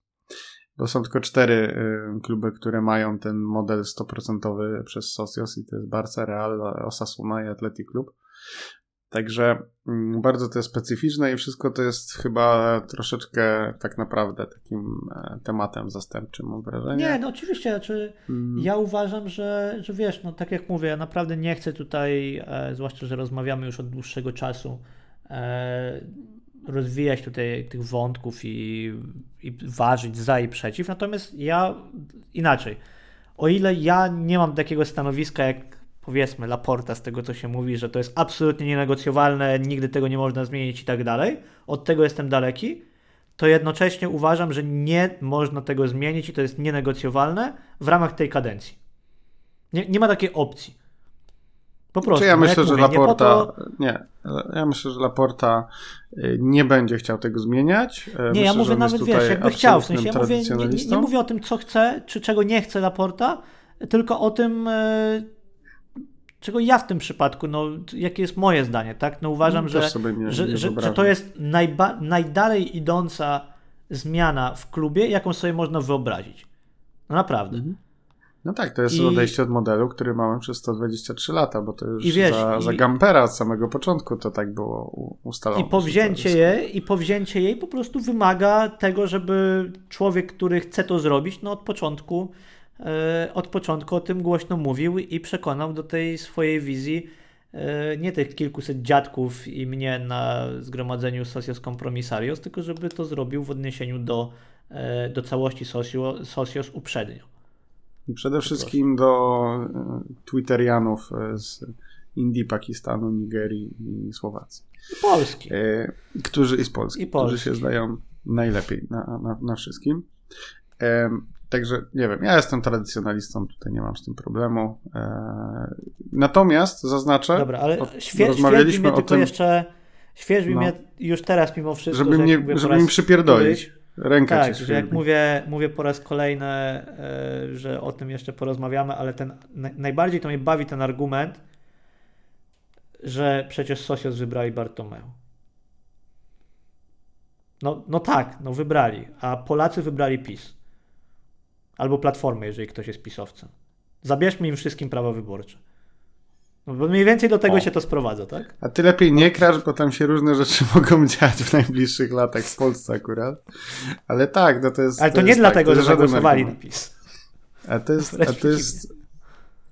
Bo są tylko cztery e, kluby, które mają ten model 100% przez Socios i to jest Barca, Real, Osasuna i Athletic Club. Także mm, bardzo to jest specyficzne i wszystko to jest chyba troszeczkę tak naprawdę takim e, tematem zastępczym, mam wrażenie. Nie, no oczywiście, znaczy hmm. ja uważam, że, że wiesz, no tak jak mówię, ja naprawdę nie chcę tutaj, e, zwłaszcza, że rozmawiamy już od dłuższego czasu, e, rozwijać tutaj tych wątków i, i ważyć za i przeciw. Natomiast ja inaczej. O ile ja nie mam takiego stanowiska jak powiedzmy Laporta z tego co się mówi, że to jest absolutnie nienegocjowalne, nigdy tego nie można zmienić i tak dalej, od tego jestem daleki, to jednocześnie uważam, że nie można tego zmienić i to jest nienegocjowalne w ramach tej kadencji. Nie, nie ma takiej opcji. Po prostu. Czy ja no myślę, że mówię, Laporta. to... Nie, ja myślę, że Laporta y, nie będzie chciał tego zmieniać. Y, Nie, myślę, ja mówię nawet, wiesz, jakby chciał, w sensie ja mówię, nie, nie, nie mówię o tym, co chce, czy czego nie chce Laporta, tylko o tym, e, czego ja w tym przypadku, no, jakie jest moje zdanie, tak? No uważam, Też że, nie- że, nie że, że to jest najba, najdalej idąca zmiana w klubie, jaką sobie można wyobrazić. No naprawdę. No tak, to jest I- odejście od modelu, który mamy przez 123 lata, bo to już I wiesz, za, i- za Gampera od samego początku to tak było ustalone. I powzięcie, jej, I powzięcie jej po prostu wymaga tego, żeby człowiek, który chce to zrobić, no od początku, e, od początku o tym głośno mówił i przekonał do tej swojej wizji e, nie tych kilkuset dziadków i mnie na zgromadzeniu Socios Compromisarios, tylko żeby to zrobił w odniesieniu do, e, do całości Socio, Socios uprzednio. I przede wszystkim do e, Twitterianów e, z Indii, Pakistanu, Nigerii i Słowacji. Polski. E, którzy i z Polski, I Polski. którzy się zdają najlepiej na, na, na wszystkim. Także nie wiem, ja jestem tradycjonalistą, tutaj nie mam z tym problemu. Natomiast zaznaczę, Dobra, ale świe, rozmawialiśmy o tylko tym, jeszcze, świeżbi No. mnie już teraz mimo wszystko, żeby że mnie, żeby mi przypierdolić. Rękę Tak, że jak mówię, mówię po raz kolejny, e, że o tym jeszcze porozmawiamy, ale ten, na, najbardziej to mnie bawi ten argument, że przecież Socios wybrali Bartomeu. No, no tak, no wybrali, a Polacy wybrali PiS. Albo Platformę, jeżeli ktoś jest pisowcem. Zabierzmy im wszystkim prawa wyborcze. No, bo mniej więcej do tego O. się to sprowadza, tak? A ty lepiej nie krasz, bo tam się różne rzeczy mogą dziać w najbliższych latach w Polsce akurat. Ale tak, no to jest. Ale to, nie jest dlatego, tak, to że zagłosowali na. PiS. A to jest, a to jest,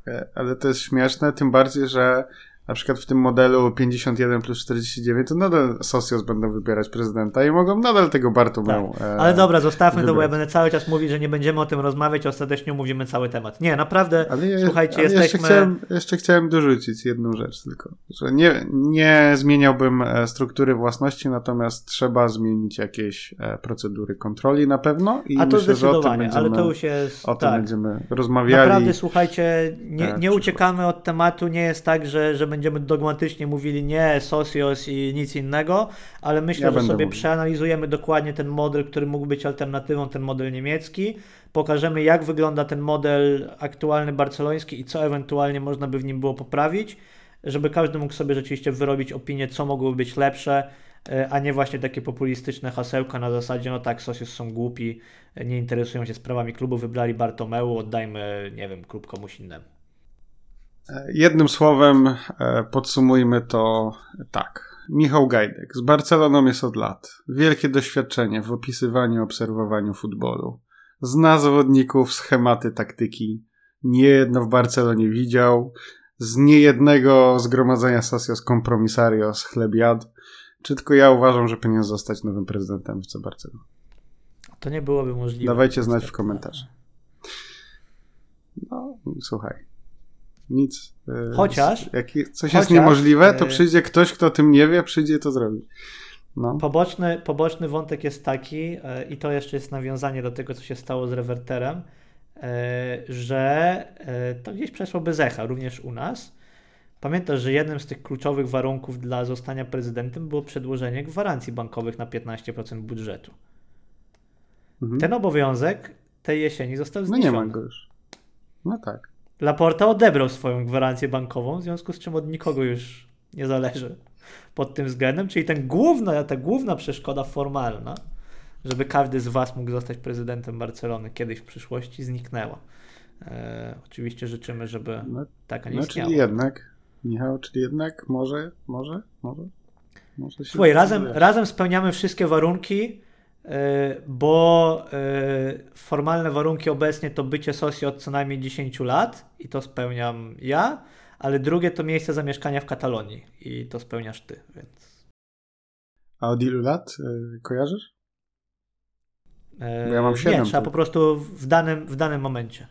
e, ale to jest śmieszne, tym bardziej, że na przykład w tym modelu 51 plus 49 to nadal Socios będą wybierać prezydenta i mogą nadal tego Bartomeu. e, Tak. Ale dobra, zostawmy to, bo ja będę cały czas mówić, że nie będziemy o tym rozmawiać, ostatecznie omówimy cały temat. Nie, naprawdę, ja, słuchajcie, jesteśmy... jeszcze, chciałem, jeszcze chciałem dorzucić jedną rzecz tylko, że nie, nie zmieniałbym e, struktury własności, natomiast trzeba zmienić jakieś e, procedury kontroli na pewno i A to myślę, że o tym będziemy, ale to już jest... o tym tak. będziemy rozmawiali. Naprawdę, słuchajcie, nie, nie uciekamy od tematu, nie jest tak, że, że będziemy dogmatycznie mówili nie, Socios i nic innego, ale myślę, Ja że sobie mówił. przeanalizujemy dokładnie ten model, który mógł być alternatywą, ten model niemiecki, pokażemy jak wygląda ten model aktualny barceloński i co ewentualnie można by w nim było poprawić, żeby każdy mógł sobie rzeczywiście wyrobić opinię, co mogłoby być lepsze, e, a nie właśnie takie populistyczne hasełka na zasadzie, no tak, Socios są głupi, nie interesują się sprawami klubu, wybrali Bartomeu, oddajmy, nie wiem, klub komuś innemu. Jednym słowem e, podsumujmy to tak. Michał Gajdek z Barceloną jest od lat. Wielkie doświadczenie w opisywaniu i obserwowaniu futbolu. Zna zawodników, schematy, taktyki. Niejedno w Barcelonie widział. Z niejednego zgromadzenia Socios Compromisarios chleb jadł. Czy tylko ja uważam, że powinien zostać nowym prezydentem FC Barcelony? To nie byłoby możliwe. Dawajcie znać w komentarzach. No, słuchaj. Nic. e, Chociaż- Jak coś chociaż, jest niemożliwe, to e, przyjdzie ktoś, kto o tym nie wie, przyjdzie to zrobić. No. Poboczny, poboczny wątek jest taki, e, i to jeszcze jest nawiązanie do tego, co się stało z rewerterem, że to gdzieś przeszło bez echa, również u nas. Pamiętasz, że jednym z tych kluczowych warunków dla zostania prezydentem było przedłożenie gwarancji bankowych na 15% budżetu. Mhm. Ten obowiązek tej jesieni został no zniesiony. nie ma go już. No tak. Laporta odebrał swoją gwarancję bankową, w związku z czym od nikogo już nie zależy pod tym względem, czyli ten główna, ta główna przeszkoda formalna, żeby każdy z Was mógł zostać prezydentem Barcelony kiedyś w przyszłości, zniknęła. E, oczywiście życzymy, żeby No, taka nie no istniała. czyli jednak, Michał, czyli jednak może, może, może, może się Słuchaj, razem, razem spełniamy wszystkie warunki, bo e, formalne warunki obecnie to bycie socio od co najmniej 10 lat i to spełniam ja, ale drugie to miejsce zamieszkania w Katalonii i to spełniasz ty, więc A od ilu lat y, kojarzysz? Bo ja mam 7. Nie, trzeba po prostu w danym, w danym momencie.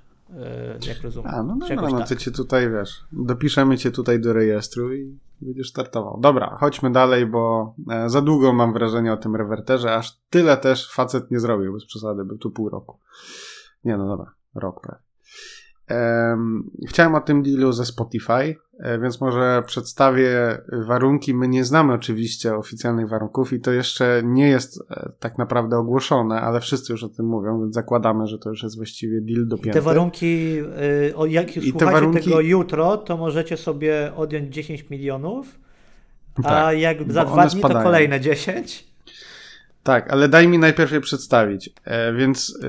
Jak rozumiem. A, no dobra, no tak. to cię tutaj wiesz. Dopiszemy cię tutaj do rejestru i będziesz startował. Dobra, chodźmy dalej, bo e, za długo mam wrażenie o tym rewerterze, aż tyle też facet nie zrobił, bez przesady, był tu pół roku. Nie, no dobra, rok prawie. Chciałem o tym dealu ze Spotify, e, więc może przedstawię warunki. My nie znamy oczywiście oficjalnych warunków i to jeszcze nie jest e, tak naprawdę ogłoszone, ale wszyscy już o tym mówią, więc zakładamy, że to już jest właściwie deal dopięty. Te warunki, e, o jak I słuchacie warunki... tego jutro, to możecie sobie odjąć 10 milionów, a tak, jak za dwa dni spadają. to kolejne 10. Tak, ale daj mi najpierw je przedstawić. E, więc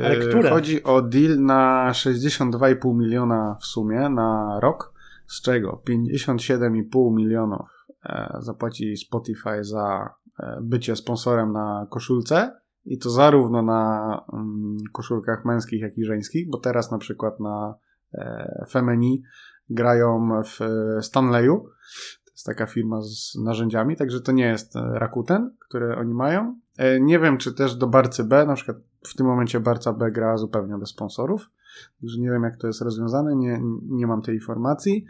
e, chodzi o deal na 62,5 miliona w sumie na rok, z czego 57,5 milionów e, zapłaci Spotify za e, bycie sponsorem na koszulce i to zarówno na mm, koszulkach męskich, jak i żeńskich, bo teraz na przykład na e, Femeni grają w e, Stanleyu. To jest taka firma z narzędziami, także to nie jest Rakuten, które oni mają nie wiem, czy też do Barcy B, na przykład w tym momencie Barca B gra zupełnie bez sponsorów, także nie wiem, jak to jest rozwiązane, nie, nie mam tej informacji.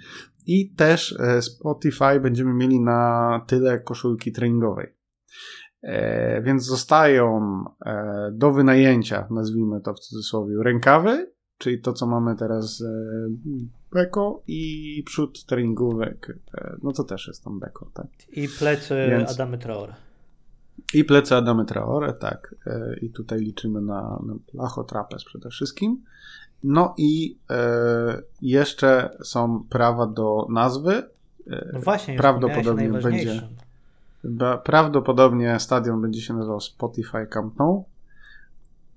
I też e, Spotify będziemy mieli na tyle koszulki treningowej. E, więc zostają e, do wynajęcia, nazwijmy to w cudzysłowie, rękawy, czyli to, co mamy teraz e, beko i przód treningówek, e, no to też jest tam beko, tak. I plecy Więc... Adamy Traore. I plecy Adamy Traore, tak. E, I tutaj liczymy na, na Lacho Trapez przede wszystkim. No i e, jeszcze są prawa do nazwy. E, no właśnie, prawdopodobnie będzie. Prawdopodobnie stadion będzie się nazywał Spotify Camp Nou.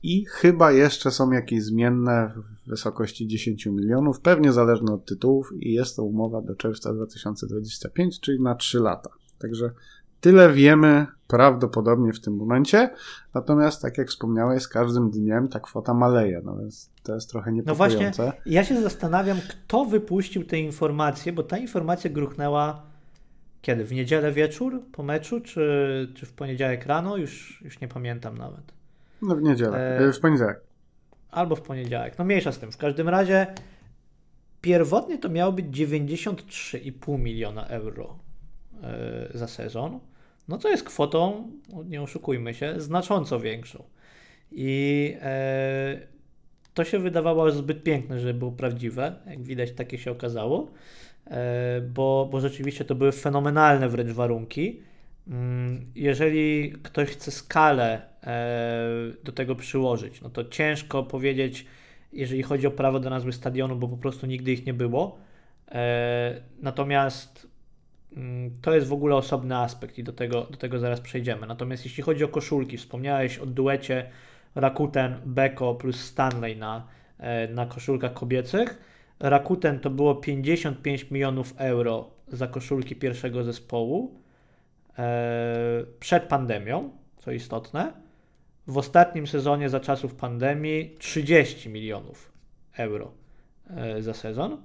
I chyba jeszcze są jakieś zmienne w wysokości 10 milionów, pewnie zależne od tytułów, i jest to umowa do czerwca 2025, czyli na 3 lata. Także Tyle wiemy prawdopodobnie w tym momencie, natomiast tak jak wspomniałeś, z każdym dniem ta kwota maleje, no więc to jest trochę niepokojące. No właśnie, ja się zastanawiam, kto wypuścił te informacje, bo ta informacja gruchnęła kiedy? W niedzielę wieczór po meczu, czy, czy w poniedziałek rano? Już, już nie pamiętam nawet. No w niedzielę, e... w poniedziałek. Albo w poniedziałek, no mniejsza z tym. W każdym razie pierwotnie to miało być 93,5 miliona euro e, za sezon no co jest kwotą, nie oszukujmy się, znacząco większą. I e, to się wydawało zbyt piękne, żeby było prawdziwe. Jak widać, takie się okazało, e, bo, bo rzeczywiście to były fenomenalne wręcz warunki. Mm, jeżeli ktoś chce skalę e, do tego przyłożyć, no to ciężko powiedzieć, jeżeli chodzi o prawo do nazwy stadionu, bo po prostu nigdy ich nie było. E, natomiast to jest w ogóle osobny aspekt i do tego, do tego zaraz przejdziemy. Natomiast jeśli chodzi o koszulki, wspomniałeś o duecie Rakuten, Beko plus Stanley na, e, na koszulkach kobiecych. Rakuten to było 55 milionów euro za koszulki pierwszego zespołu e, przed pandemią, co istotne. W ostatnim sezonie za czasów pandemii 30 milionów euro e, za sezon.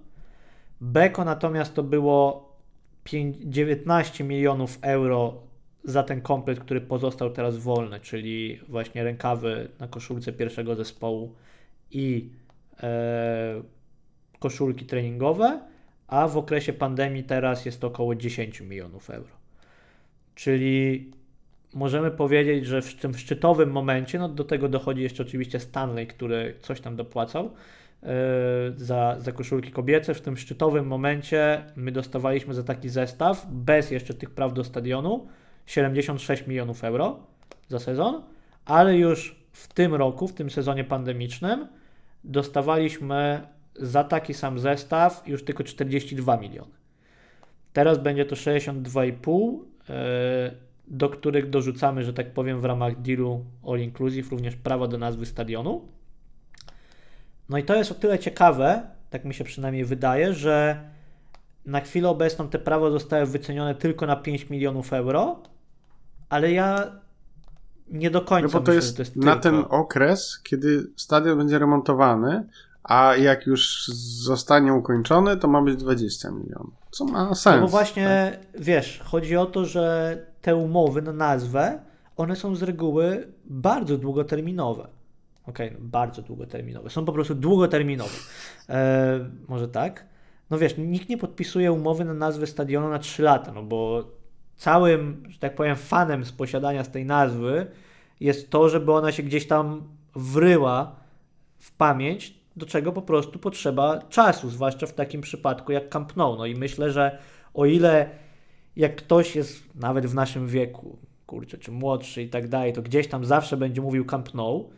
Beko natomiast to było 19 milionów euro za ten komplet, który pozostał teraz wolny, czyli właśnie rękawy na koszulce pierwszego zespołu i e, koszulki treningowe, a w okresie pandemii teraz jest to około 10 milionów euro. Czyli możemy powiedzieć, że w tym szczytowym momencie, no do tego dochodzi jeszcze oczywiście Stanley, który coś tam dopłacał, za, za koszulki kobiece. W tym szczytowym momencie my dostawaliśmy za taki zestaw, bez jeszcze tych praw do stadionu, 76 milionów euro za sezon, ale już w tym roku, w tym sezonie pandemicznym, dostawaliśmy za taki sam zestaw już tylko 42 miliony. Teraz będzie to 62,5, y, do których dorzucamy, że tak powiem, w ramach dealu All Inclusive również prawo do nazwy stadionu. No i to jest o tyle ciekawe, tak mi się przynajmniej wydaje, że na chwilę obecną te prawa zostały wycenione tylko na 5 milionów euro, ale ja nie do końca no bo to myślę, jest, to jest na tylko... ten okres, kiedy stadion będzie remontowany, a jak już zostanie ukończony, to ma być 20 milionów. Co ma sens. No bo właśnie, tak? wiesz, chodzi o to, że te umowy na nazwę one są z reguły bardzo długoterminowe. No bardzo długoterminowe. Są po prostu długoterminowe. E, może tak? No wiesz, nikt nie podpisuje umowy na nazwę stadionu na 3 lata, no bo całym, że tak powiem, fanem z posiadania z tej nazwy jest to, żeby ona się gdzieś tam wryła w pamięć, do czego po prostu potrzeba czasu, zwłaszcza w takim przypadku jak Camp Nou. No i myślę, że o ile jak ktoś jest nawet w naszym wieku, kurczę, czy młodszy i tak dalej, to gdzieś tam zawsze będzie mówił Camp Nou,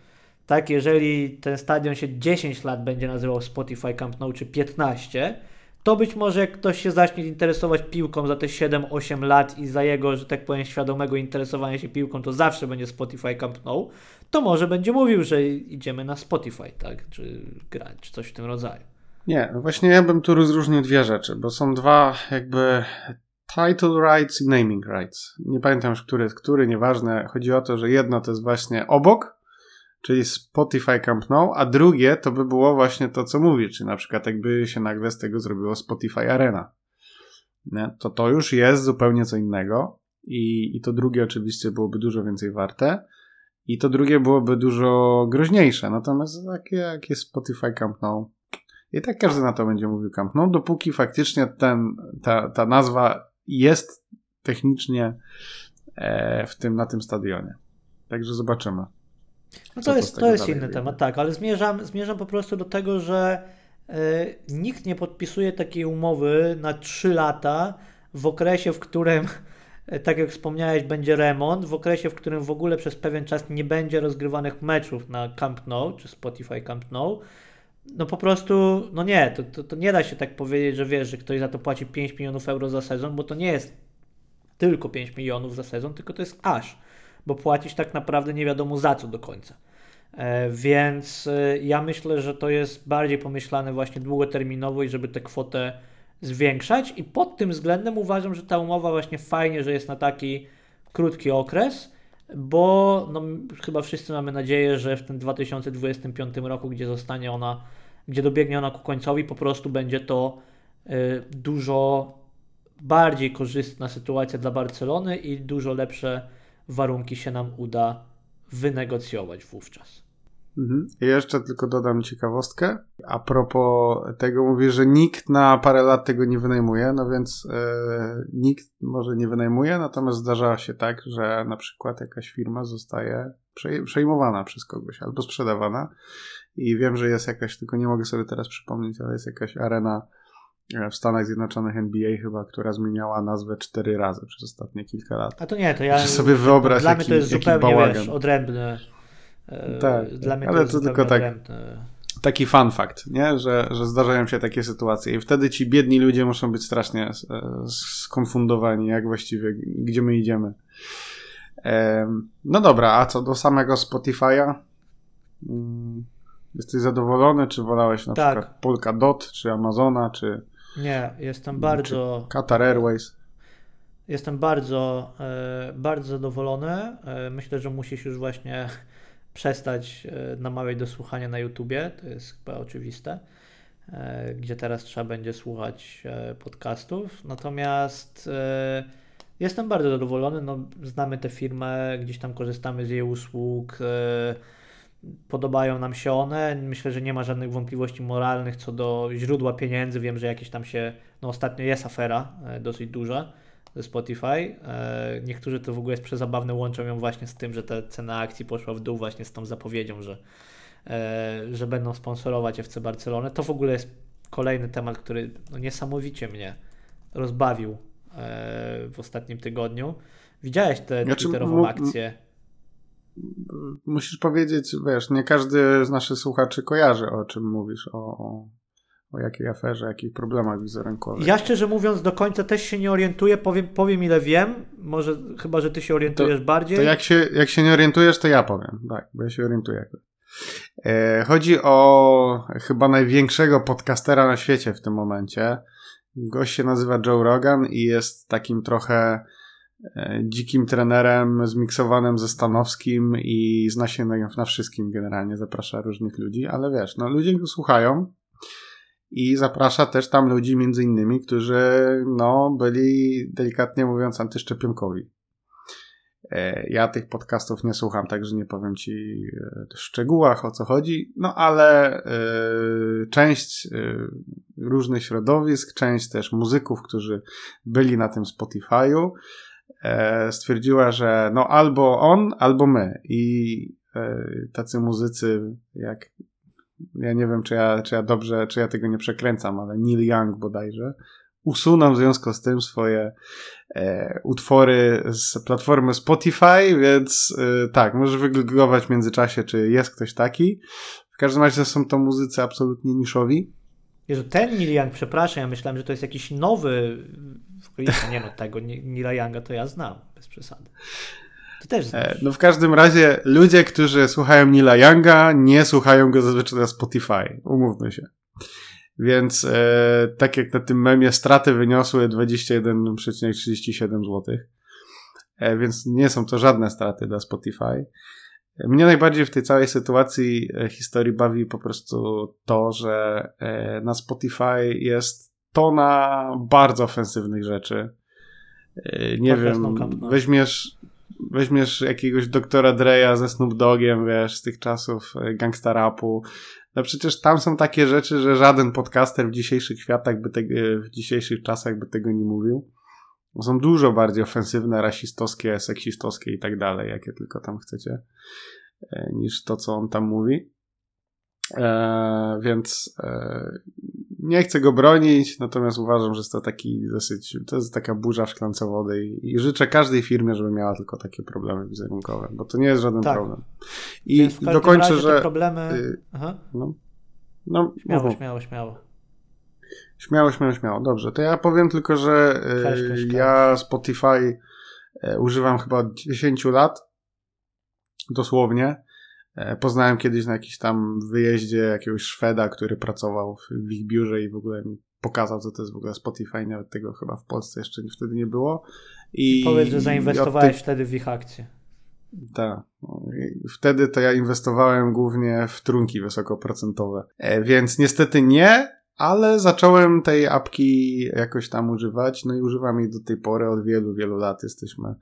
tak, jeżeli ten stadion się 10 lat będzie nazywał Spotify Camp Nou, czy 15, to być może jak ktoś się zacznie interesować piłką za te 7-8 lat i za jego, że tak powiem, świadomego interesowania się piłką, to zawsze będzie Spotify Camp Nou, to może będzie mówił, że idziemy na Spotify, tak? Czy grać, czy coś w tym rodzaju. Nie, no właśnie ja bym tu rozróżnił dwie rzeczy, bo są dwa jakby title rights i naming rights. Nie pamiętam już, który jest który, nieważne. Chodzi o to, że jedno to jest właśnie obok, czyli Spotify Camp Nou, a drugie to by było właśnie to, co mówię, czy na przykład jakby się nagle z tego zrobiło Spotify Arena. Nie? To to już jest zupełnie co innego i, i to drugie oczywiście byłoby dużo więcej warte i to drugie byłoby dużo groźniejsze. Natomiast takie jak jest Spotify Camp Nou, i tak każdy na to będzie mówił Camp Nou, dopóki faktycznie ten, ta, ta nazwa jest technicznie e, w tym, na tym stadionie. Także zobaczymy. No to jest, to jest inny temat, tak, ale zmierzam, zmierzam po prostu do tego, że e, nikt nie podpisuje takiej umowy na 3 lata w okresie, w którym, e, tak jak wspomniałeś, będzie remont, w okresie, w którym w ogóle przez pewien czas nie będzie rozgrywanych meczów na Camp Nou czy Spotify Camp Nou. No po prostu, no nie, to, to, to nie da się tak powiedzieć, że wiesz, że ktoś za to płaci 5 milionów euro za sezon, bo to nie jest tylko 5 milionów za sezon, tylko to jest aż bo płacisz tak naprawdę nie wiadomo za co do końca. E, więc e, ja myślę, że to jest bardziej pomyślane właśnie długoterminowo i żeby tę kwotę zwiększać i pod tym względem uważam, że ta umowa właśnie fajnie, że jest na taki krótki okres, bo no, chyba wszyscy mamy nadzieję, że w tym 2025 roku, gdzie zostanie ona, gdzie dobiegnie ona ku końcowi, po prostu będzie to y, dużo bardziej korzystna sytuacja dla Barcelony i dużo lepsze warunki się nam uda wynegocjować wówczas. Mhm. Jeszcze tylko dodam ciekawostkę. A propos tego, mówię, że nikt na parę lat tego nie wynajmuje, no więc e, nikt może nie wynajmuje, natomiast zdarza się tak, że na przykład jakaś firma zostaje przejmowana przez kogoś albo sprzedawana. I wiem, że jest jakaś, tylko nie mogę sobie teraz przypomnieć, ale jest jakaś arena w Stanach Zjednoczonych NBA chyba, która zmieniała nazwę cztery razy przez ostatnie kilka lat. A to nie, to ja sobie wyobraź Dla jaki, mnie to jest zupełnie wiesz, odrębne. E, tak, dla mnie ale to, to tylko tak, taki fun fact, nie? Że, że zdarzają się takie sytuacje i wtedy ci biedni ludzie muszą być strasznie e, skonfundowani, jak właściwie, gdzie my idziemy. No dobra, a co do samego Spotify'a? Mm, jesteś zadowolony, czy wolałeś na tak. przykład Polkadot, czy Amazona, czy nie, jestem bardzo. Qatar Airways. Jestem bardzo, e, bardzo zadowolony. E, myślę, że musisz już właśnie przestać e, namawiać do słuchania na YouTubie. To jest chyba oczywiste. Gdzie teraz trzeba będzie słuchać podcastów. Natomiast jestem bardzo zadowolony. No, znamy tę firmę, gdzieś tam korzystamy z jej usług podobają nam się one. Myślę, że nie ma żadnych wątpliwości moralnych co do źródła pieniędzy. Wiem, że jakieś tam się, no ostatnio jest afera e, dosyć duża ze Spotify. E, niektórzy to w ogóle jest przezabawne, łączą ją właśnie z tym, że ta cena akcji poszła w dół właśnie z tą zapowiedzią, że, e, że będą sponsorować FC Barcelonę. To w ogóle jest kolejny temat, który no, niesamowicie mnie rozbawił w ostatnim tygodniu. Widziałeś tę znaczy, twitterową akcję? Musisz powiedzieć, wiesz, nie każdy z naszych słuchaczy kojarzy, o czym mówisz, o, o, o jakiej aferze, jakich problemach wizerunkowych. Ja szczerze mówiąc do końca też się nie orientuję, powiem, powiem ile wiem, może chyba, że ty się orientujesz to, bardziej. To jak się, jak się nie orientujesz, to ja powiem, tak, bo ja się orientuję. E, chodzi o chyba największego podcastera na świecie w tym momencie. Gość się nazywa Joe Rogan i jest takim trochę dzikim trenerem zmiksowanym ze Stanowskim i zna się na, na wszystkim generalnie, zaprasza różnych ludzi, ale wiesz, no ludzie go słuchają i zaprasza też tam ludzi między innymi, którzy no byli delikatnie mówiąc antyszczepionkowi. E, ja tych podcastów nie słucham, także nie powiem ci e, w szczegółach o co chodzi, no ale y, część y, różnych środowisk, część też muzyków, którzy byli na tym Spotify'u, stwierdziła, że no albo on, albo my. I tacy muzycy jak ja nie wiem, czy ja, czy ja dobrze, czy ja tego nie przekręcam, ale Neil Young bodajże, usuną w związku z tym swoje e, utwory z platformy Spotify, więc e, tak, możesz wygooglować w międzyczasie, czy jest ktoś taki. W każdym razie są to muzycy absolutnie niszowi. Jezu, ten Neil Young, przepraszam, ja myślałem, że to jest jakiś nowy nie no, tego Neila Younga to ja znam, bez przesady. Ty też znasz. E, no w każdym razie ludzie, którzy słuchają Nila Younga, nie słuchają go zazwyczaj na Spotify. Umówmy się. Więc e, tak jak na tym memie, straty wyniosły 21,37 zł. E, więc nie są to żadne straty dla Spotify. Mnie najbardziej w tej całej sytuacji e, historii bawi po prostu to, że e, na Spotify jest tona bardzo ofensywnych rzeczy. E, nie wiem, no. weźmiesz weźmiesz jakiegoś doktora Dreya ze Snoop Dogiem, wiesz, z tych czasów e, gangsta rapu, no przecież tam są takie rzeczy, że żaden podcaster w dzisiejszych światach by w dzisiejszych czasach by tego nie mówił. Są dużo bardziej ofensywne, rasistowskie, seksistowskie i tak dalej, jakie tylko tam chcecie, e, niż to, co on tam mówi. E, więc e, nie chcę go bronić, natomiast uważam, że jest to taki dosyć, to jest taka burza w szklance wody i, i życzę każdej firmie, żeby miała tylko takie problemy wizerunkowe, bo to nie jest żaden tak. problem. I dokończę, że... problemy... Y, Aha. No, no, śmiało, śmiało, śmiało. Śmiało, śmiało, śmiało. Dobrze, to ja powiem tylko, że y, ja Spotify y, używam chyba od 10 lat, dosłownie. E, poznałem kiedyś na jakimś tam wyjeździe jakiegoś Szweda, który pracował w ich biurze i w ogóle mi pokazał, co to jest w ogóle Spotify. Nawet tego chyba w Polsce jeszcze wtedy nie było. I, Powiedz, że zainwestowałeś wtedy w ich akcje. Tak. Wtedy to ja inwestowałem głównie w trunki wysokoprocentowe. E, więc niestety nie, ale zacząłem tej apki jakoś tam używać, no i używam jej do tej pory, od wielu, wielu lat jesteśmy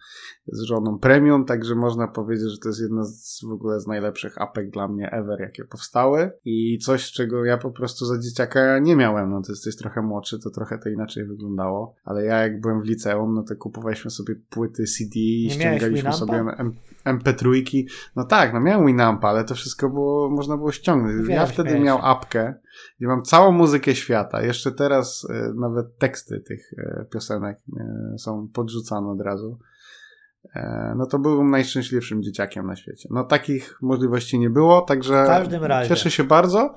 z żoną premium, także można powiedzieć, że to jest jedna z w ogóle z najlepszych apek dla mnie ever, jakie powstały. I coś, czego ja po prostu za dzieciaka nie miałem, no to jesteś trochę młodszy, to trochę to inaczej wyglądało, ale ja jak byłem w liceum, no to kupowaliśmy sobie płyty CD i ściągaliśmy sobie MP3, no tak, no miałem Winampa, ale to wszystko było, można było ściągnąć. ja wtedy miał apkę, gdzie mam całą muzykę świata. Jeszcze teraz e, nawet teksty tych e, piosenek e, są podrzucane od razu. No to byłem najszczęśliwszym dzieciakiem na świecie. No takich możliwości nie było, także cieszę się bardzo.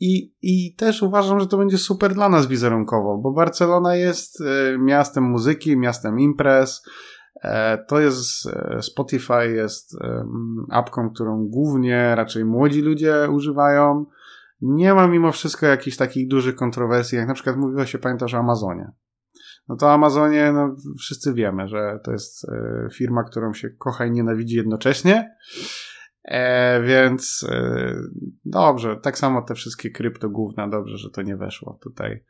I, I też uważam, że to będzie super dla nas wizerunkowo, bo Barcelona jest miastem muzyki, miastem imprez. To jest Spotify, jest apką, którą głównie raczej młodzi ludzie używają nie ma mimo wszystko jakichś takich dużych kontrowersji, jak na przykład mówiło się, pamiętasz, o Amazonie. No to Amazonie, no wszyscy wiemy, że to jest e, firma, którą się kocha i nienawidzi jednocześnie. E, więc e, dobrze, tak samo te wszystkie krypto główne, dobrze, że to nie weszło tutaj.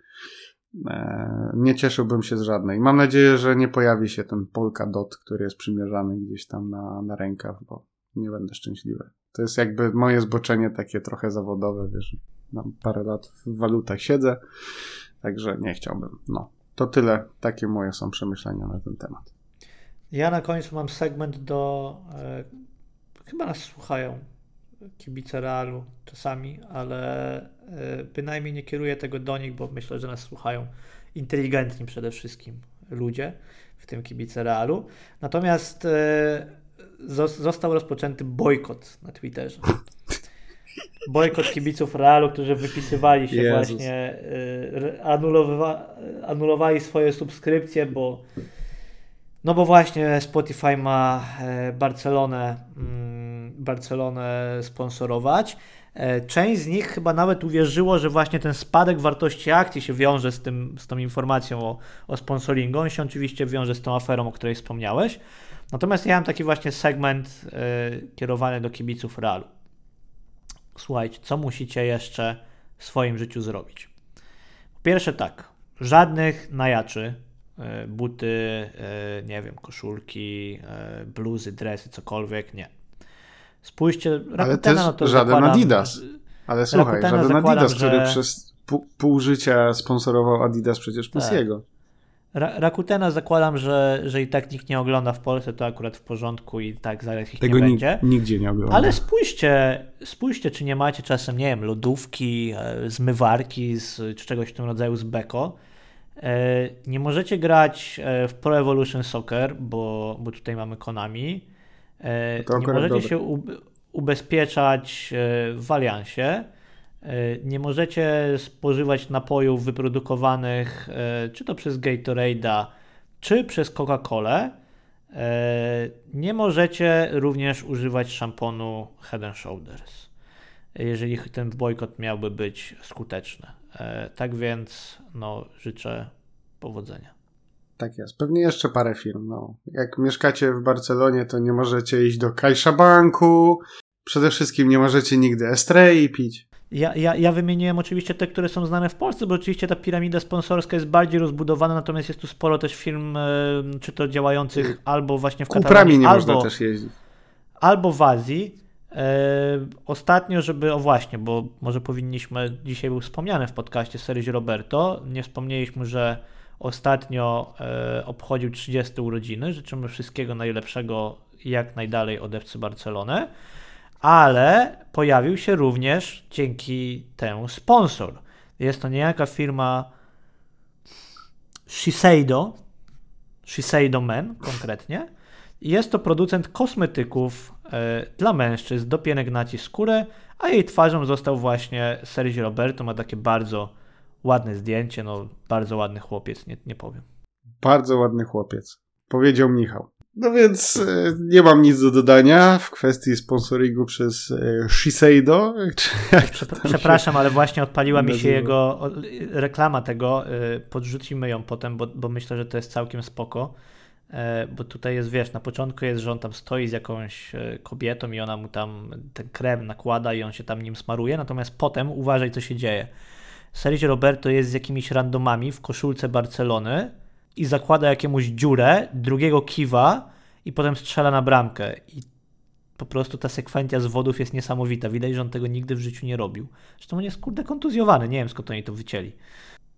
E, nie cieszyłbym się z żadnej. Mam nadzieję, że nie pojawi się ten Polkadot, który jest przymierzany gdzieś tam na, na rękaw, bo nie będę szczęśliwy. To jest jakby moje zboczenie takie trochę zawodowe, wiesz, mam parę lat w walutach siedzę, także nie chciałbym. No, to tyle. Takie moje są przemyślenia na ten temat. Ja na końcu mam segment do. E, chyba nas słuchają kibice Realu czasami, ale e, bynajmniej nie kieruję tego do nich, bo myślę, że nas słuchają inteligentni przede wszystkim ludzie, w tym kibice Realu. Natomiast e, został rozpoczęty bojkot na Twitterze. Bojkot kibiców Realu, którzy wypisywali się Jezus. właśnie, y, anulowa anulowali swoje subskrypcje, bo no bo właśnie Spotify ma e, Barcelonę, mm, Barcelonę sponsorować. E, część z nich chyba nawet uwierzyło, że właśnie ten spadek wartości akcji się wiąże z, tym, z tą informacją o, o sponsoringu. On się oczywiście wiąże z tą aferą, o której wspomniałeś. Natomiast ja mam taki właśnie segment yy, kierowany do kibiców Realu. Słuchajcie, co musicie jeszcze w swoim życiu zrobić? Po pierwsze tak, żadnych najaczy e, buty, e, nie wiem, koszulki, bluzy, dresy, cokolwiek, nie. Spójrzcie, Rakutena, Ale też no to żaden zakładam, Adidas. Ale słuchaj, Rakutena żaden zakładam, Adidas, który że- przez pół, pół życia sponsorował Adidas przecież plus Tak. Rakutena zakładam, że, że i tak nikt nie ogląda w Polsce, to akurat w porządku i tak zaraz ich Tego nie będzie. nigdzie nie ogląda. Ale spójrzcie, spójrzcie, czy nie macie czasem, nie wiem, lodówki, e, zmywarki z, czy czegoś w tym rodzaju z Beko. E, Nie możecie grać e, w Pro Evolution Soccer, bo, bo tutaj mamy Konami. Nie możecie dobre. się ub- ubezpieczać w Aliansie. E, Nie możecie spożywać napojów wyprodukowanych e, czy to przez Gatorade'a, czy przez Coca-Colę. E, Nie możecie również używać szamponu Head and Shoulders, jeżeli ten bojkot miałby być skuteczny. Tak więc no, życzę powodzenia. Tak jest. Pewnie jeszcze parę firm. No. Jak mieszkacie w Barcelonie, to nie możecie iść do CaixaBanku. Przede wszystkim nie możecie nigdy Estrei pić. Ja, ja, ja wymieniłem oczywiście te, które są znane w Polsce, bo oczywiście ta piramida sponsorska jest bardziej rozbudowana, natomiast jest tu sporo też firm, czy to działających albo właśnie w Kuprami Katalonii, nie albo, można też jeździć. albo w Azji. E, ostatnio, żeby, o właśnie, bo może powinniśmy, dzisiaj był wspomniany w podcaście Sergio Roberto, nie wspomnieliśmy, że ostatnio e, obchodził 30 urodziny, życzymy wszystkiego najlepszego jak najdalej od FC Barcelony, ale pojawił się również dzięki temu sponsor. Jest to niejaka firma Shiseido, Shiseido Men konkretnie, jest to producent kosmetyków e, dla mężczyzn do pielęgnacji skóry, a jej twarzą został właśnie Sergio Roberto. Ma takie bardzo ładne zdjęcie, no bardzo ładny chłopiec, nie, nie powiem. Bardzo ładny chłopiec. Powiedział Michał. No więc e, nie mam nic do dodania w kwestii sponsoringu przez e, Shiseido. Przepraszam, ale właśnie odpaliła mi się jego reklama tego. y, Podrzucimy ją potem, bo, bo myślę, że to jest całkiem spoko. E, Bo tutaj jest, wiesz, na początku jest, że on tam stoi z jakąś e, kobietą i ona mu tam ten krem nakłada i on się tam nim smaruje, natomiast potem uważaj, co się dzieje. Sergio Roberto jest z jakimiś randomami w koszulce Barcelony i zakłada jakiemuś dziurę, drugiego kiwa i potem strzela na bramkę. I po prostu ta sekwencja zwodów jest niesamowita. Widać, że on tego nigdy w życiu nie robił. Zresztą on jest kurde kontuzjowany, nie wiem skąd oni to wycięli.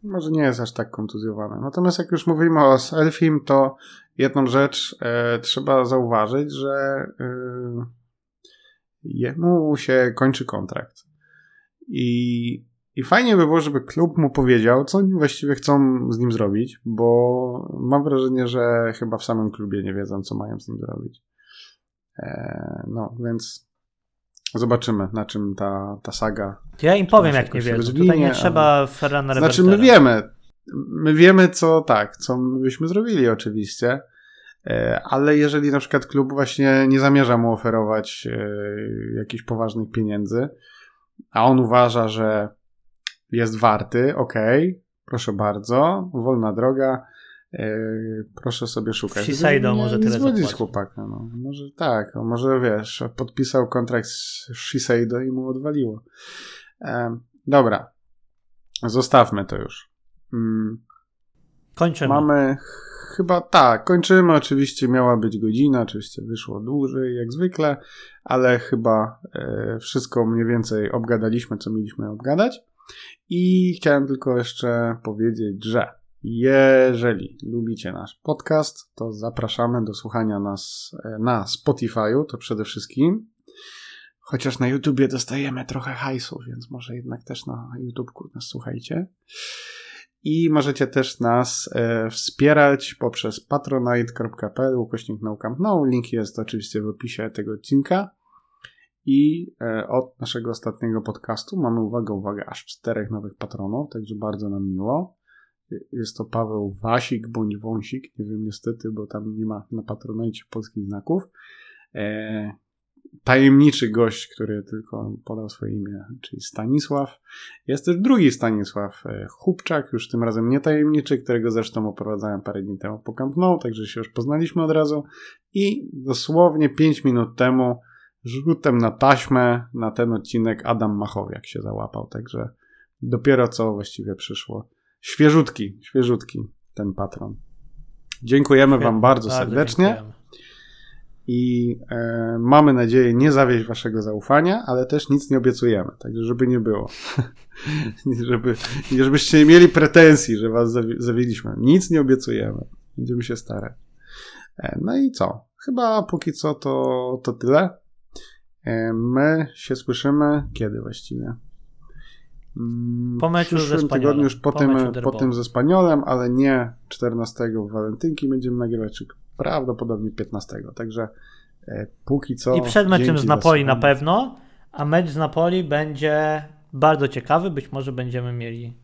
Może nie jest aż tak kontuzjowany. Natomiast jak już mówimy o Elfim, to jedną rzecz e, trzeba zauważyć, że e, jemu się kończy kontrakt. I, I fajnie by było, żeby klub mu powiedział, co oni właściwie chcą z nim zrobić, bo mam wrażenie, że chyba w samym klubie nie wiedzą, co mają z nim zrobić. E, no, więc zobaczymy, na czym ta, ta saga Ja im powiem, jak nie wiedzą. Tutaj nie trzeba Ferrana Znaczy, my wiemy. My wiemy, co tak, co my byśmy zrobili, oczywiście. E, Ale jeżeli na przykład klub właśnie nie zamierza mu oferować e, jakichś poważnych pieniędzy, a on uważa, że jest warty, okej, proszę bardzo, wolna droga, e, proszę sobie szukać. Shiseido może tyle zwodzić zapłaci. chłopaka, no. Może tak, a może wiesz, podpisał kontrakt z Shiseido i mu odwaliło. E, dobra, zostawmy to już. Mm, Kończymy. Mamy chyba tak, kończymy. Oczywiście miała być godzina, oczywiście wyszło dłużej jak zwykle, ale chyba e, wszystko mniej więcej obgadaliśmy, co mieliśmy obgadać. I chciałem tylko jeszcze powiedzieć, że jeżeli lubicie nasz podcast, to zapraszamy do słuchania nas e, na Spotify'u, to przede wszystkim. Chociaż na YouTubie dostajemy trochę hajsu, więc może jednak też na YouTubeku nas słuchajcie. I możecie też nas e, wspierać poprzez patronite.pl ukośnik no. Link jest oczywiście w opisie tego odcinka. I e, od naszego ostatniego podcastu mamy, uwaga, uwaga, aż czterech nowych patronów, także bardzo nam miło. Jest to Paweł Wasik bądź Wąsik, nie wiem niestety, bo tam nie ma na patronajcie polskich znaków. E, tajemniczy gość, który tylko podał swoje imię, czyli Stanisław. Jest też drugi Stanisław e, Chubczak, już tym razem nie tajemniczy, którego zresztą oprowadzałem parę dni temu po Camp Nou, także się już poznaliśmy od razu. I dosłownie 5 minut temu rzutem na taśmę na ten odcinek Adam Machowiak się załapał, także dopiero co właściwie przyszło. Świeżutki, świeżutki ten patron. Dziękujemy Świetnie, Wam bardzo, serdecznie dziękujemy. i e, mamy nadzieję nie zawieść Waszego zaufania, ale też nic nie obiecujemy, także żeby nie było. żeby, żebyście nie mieli pretensji, że Was zawi- zawiedliśmy. Nic nie obiecujemy. Będziemy się starać. E, no i co? Chyba póki co to, to tyle. E, my się słyszymy kiedy właściwie? Mm, Po meczu w ze Spaniolem. tygodniu już po, Po tym, po tym ze Spaniolem, ale nie 14 w walentynki będziemy nagrywać, czy prawdopodobnie 15. Także e, póki co. I przed meczem z Napoli na pewno, a mecz z Napoli będzie bardzo ciekawy. Być może będziemy mieli.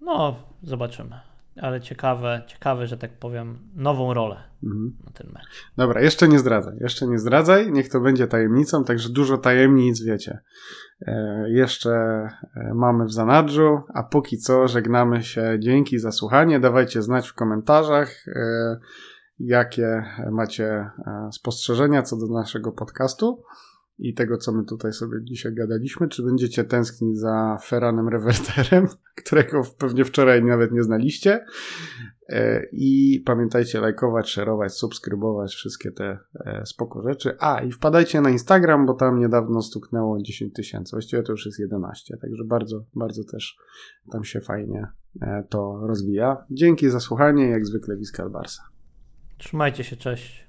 No, zobaczymy. Ale ciekawe, ciekawe, że tak powiem, nową rolę Mhm. na ten mecz. Dobra, jeszcze nie zdradzaj, jeszcze nie zdradzaj, niech to będzie tajemnicą, także dużo tajemnic wiecie. E, jeszcze e, mamy w zanadrzu, a póki co żegnamy się. Dzięki za słuchanie. Dawajcie znać w komentarzach, e, jakie macie e, spostrzeżenia co do naszego podcastu i tego, co my tutaj sobie dzisiaj gadaliśmy. Czy będziecie tęsknić za Ferranem Reverterem, którego pewnie wczoraj nawet nie znaliście. E, I pamiętajcie lajkować, szerować, subskrybować wszystkie te e, spoko rzeczy. A i wpadajcie na Instagram, bo tam niedawno stuknęło 10 tysięcy. Właściwie to już jest 11, także bardzo, bardzo też tam się fajnie e, to rozwija. Dzięki za słuchanie, jak zwykle Wiskal Barsa. Trzymajcie się, cześć.